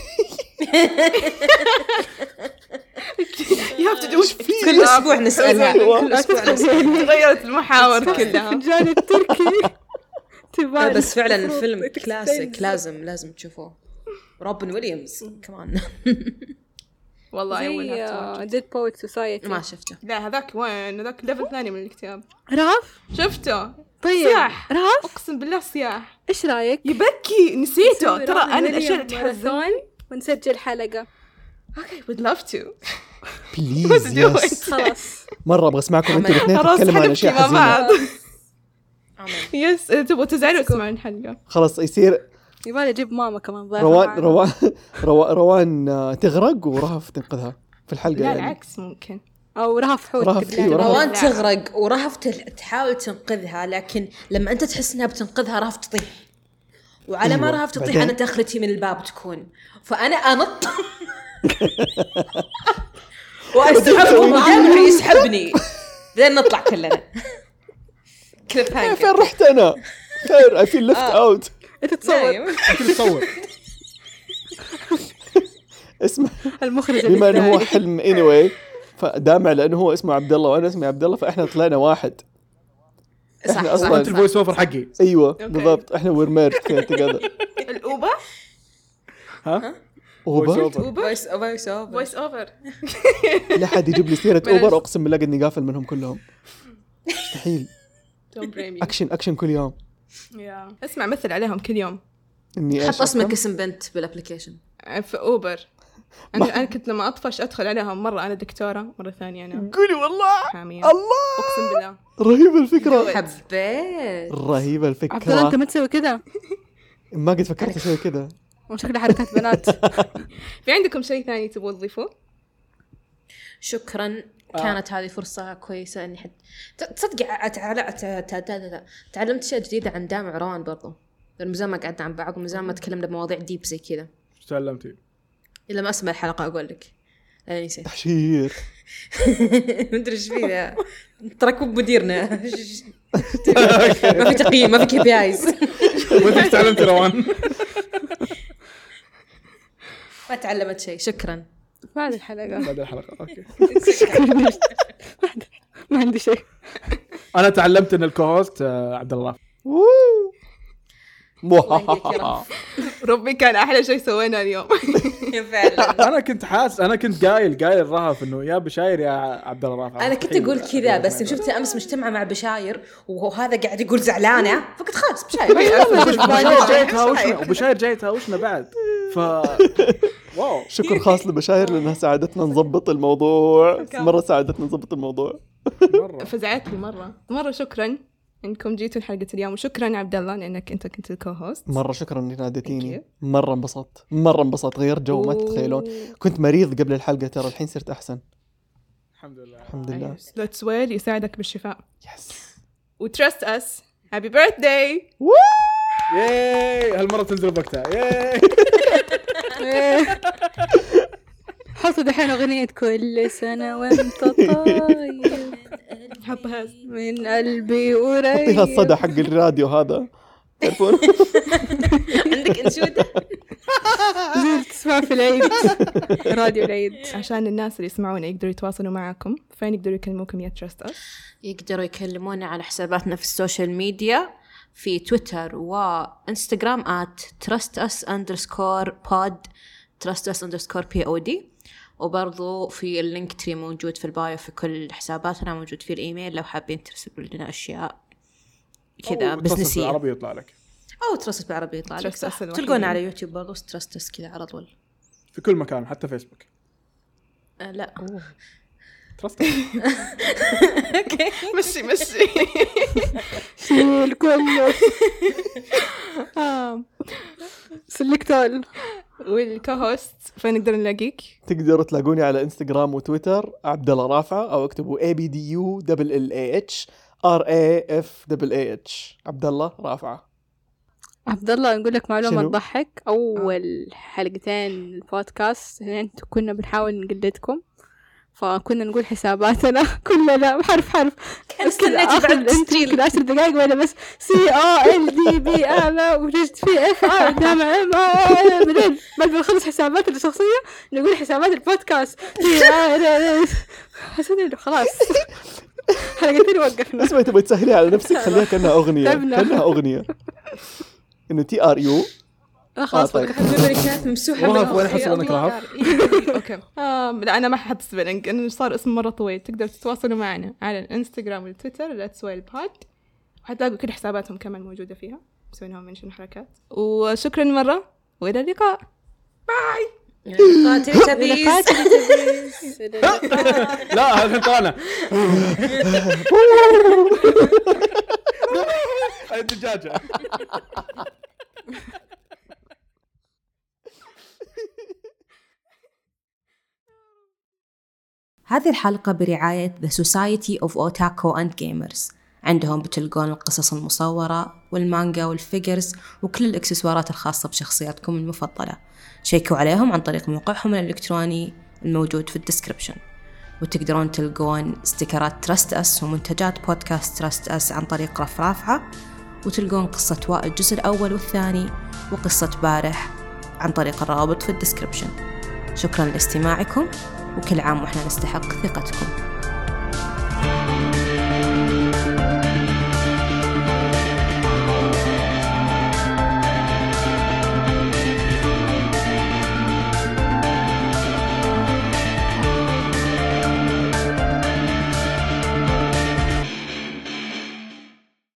يو هاف تو دو كل أسبوع نسالها كل أسبوع نسالها تغيرت المحاور كلها. الفنجان التركي. تبان بس فعلا الفيلم. كلاسيك لازم لازم تشوفوه. روبن ويليامز كمان والله إي Dead Poets Society ما شفته. لا هذاك وين؟ هذاك level ثاني من الكتاب. راف شفته. طيب صياح. راف أقسم بالله صياح. إيش رأيك؟ يبكي. نسيته. ترى أنا الأشياء اللي ماراثون ونسجل حلقة. okay would love to. please. yes خلاص. مرة أبغى أسمعكم أنتوا. الاثنين تتكلموا عن أشياء مع حزينة. بعض. عمل. يس تبغوا تزعلوا تسمعون الحلقة خلاص يصير يبغالي أجيب ماما كمان روان. روان روان, آه، تغرق ورهف تنقذها في الحلقة لا يعني. العكس ممكن. أو رهف حوت رهف،. روان. تغرق ورهف تحاول تنقذها لكن لما أنت تحس إنها بتنقذها رهف تطيح. وعلى ما أيوة، رهف تطيح أنا دخلتي من الباب تكون. فأنا أنط. واسحبه ودائما يسحبني. بعدين نطلع كلنا. كليب فين هانجر رحت أنا؟ خير اي فيل ليفت. اوت أنت تصور. تصور اسمه المخرج بما إنه هو. حلم اني anyway. فدامع لأنه هو اسمه عبد الله وأنا اسمي عبد الله فإحنا طلعنا واحد. صح إحنا صح أصلاً- انت الفويس اوفر حقي. أيوه بالضبط. إحنا وير توجذر الاوبا ها؟ أوبر؟ اوبا فويس over voice over لا حد يجيب لي سيرة. أوبر اقسم بالله قدني قافل منهم كلهم. مستحيل. action action كل يوم. اسمع مثل عليهم كل يوم. إني حط اسمك اسم بنت بال application في أوبر. أنا أنا كنت لما أطفش أدخل عليهم مرة أنا دكتورة مرة ثانية أنا. قولي والله. حاميه الله! أقسم بالله. رهيبه الفكرة. حبيت. رهيبه عبد الله أنت الفكرة ما تسوي كذا ما قد فكرت أسوي كذا شكلها حركات بنات. في عندكم شيء ثاني تبغوا تضيفوه؟ شكرا كانت هذه فرصة كويسة إني حد تصدق تعلمت اشياء جديدة عن دامع وروان برضو. من زمان ما قعدنا عن بعض ومن زمان ما تكلمنا بمواضيع deep زي كذا. إيش تعلمتي؟ إلا ما أسمع الحلقة أقول لك. أنا نسيت. تحشير. ما أدري إيش فيه ذا. تراك مديرنا. ما في تقييم ما في KPIs وانت إيش تعلمتي روان؟ ما تعلمت شيء. شكرا. بعد الحلقة. بعد الحلقة okay. ما عندي شيء. أنا تعلمت إن ال co-host آه، عبد الله ووو. الله يهديك يا رب. ربي كان أحلى شيء سويناه اليوم فعلا أنا كنت حاس أنا كنت قايل قايل رهف انه يا بشاير يا عبد الله رافع أنا كنت أقول كذا بس يوم شفت امس مجتمعه مع بشاير وهذا قاعد يقول زعلانه فقلت خلاص بشاير وبشاير جاي تهاوشنا وبشاير جاي تهاوشنا بعد ف wow شكر خاص لبشاير لانها ساعدتنا نظبط الموضوع مره ساعدتنا نظبط الموضوع مره فزعتني مره مره شكرا إنكم جيتوا لحلقة اليوم وشكرا عبد الله لأنك أنت كنت ال co-host مرة شكرا انك ناديتيني. مرة انبسطت. مرة انبسطت. غيرت جو ما تتخيلون. كنت مريض قبل الحلقة ترى الحين صرت أحسن. الحمد لله. الحمد لله. Let's Well يساعدك بالشفاء. yes و Trust Us happy birthday yay هالمرة تنزل بوقتها. yay حطوا دحين أغنية كل سنة وأنت طاير حطها من قلبي حطيها قريب الصدى حق الراديو هذا. تعرفون؟ عندك انشوده زي تسمع في العيد. راديو العيد. عشان الناس اللي يسمعونا يقدروا يتواصلوا معكم فين يقدروا يكلموكم يا Trust Us يقدروا يكلمونا على حساباتنا في ال social media في تويتر وإنستغرام at trustus underscore pod. Trustus underscore pod وبرضو في ال Linktree موجود في ال bio في كل حساباتنا موجود في الإيميل لو حابين ترسلوا لنا أشياء كذا بزنسية بالعربي يطلع لك. أو trust بالعربي يطلع لك صح. تلقونا على يوتيوب برضو Trust Us كذا على طول. في كل مكان حتى فيسبوك آه لا. trust. مشي مشي. شيل كله select all وال co-host فين نقدر نلاقيك؟ تقدروا تلاقوني على إنستغرام وتويتر عبد الله رافعه أو اكتبوا A B D U double L A H ار اي اف دبل اي اتش عبد الله رافعه عبد الله نقول لك معلومة شنو؟ تضحك. أول حلقتين البودكاست أنتوا كنا بنحاول نقلدكم. فكنا نقول حساباتنا كلنا حرف حرف. استنيتي بعد تسجيل. كذا عشر دقايق وأنا بس سي أو ال دي بي أنا وجدت في اف ار دام ام بعدين بعد ما نخلص حساباتنا الشخصية نقول حسابات البودكاست. حسيت إنه خلاص. حلقتين وقفنا. اسمعي تبغي تسهلي على نفسك خليها كأنها أغنية. كانها أغنية. إنه T R U آه، خلاص آه، طيب. كانت ممسوحة رهف من وين انك. رهف؟ okay. آم، لا أنا ما ححط spelling انه صار اسم مرة طويل. تقدروا تتواصلوا معنا على الإنستغرام والتويتر Let's Will Pod وحتلاقوا كل حساباتهم كمان موجودة فيها. مسوي لهم mention حركات. وشكرا مرة وإلى اللقاء. قاتل تبيس لا هذا هاي الدجاجة. هذه الحلقة برعاية The Society of Otaku and Gamers. عندهم بتلقون القصص المصورة والمانجا والفيجرز وكل الإكسسوارات الخاصة بشخصياتكم المفضلة. شيكوا عليهم عن طريق موقعهم الإلكتروني الموجود في ال description. وتقدرون تلقون ستيكرات Trust Us ومنتجات بودكاست Trust Us عن طريق رف رافعة. وتلقون قصة وائل الجزء الأول والثاني وقصة بارح عن طريق الروابط في ال description. شكرا لاستماعكم. وكل عام وإحنا نستحق ثقتكم.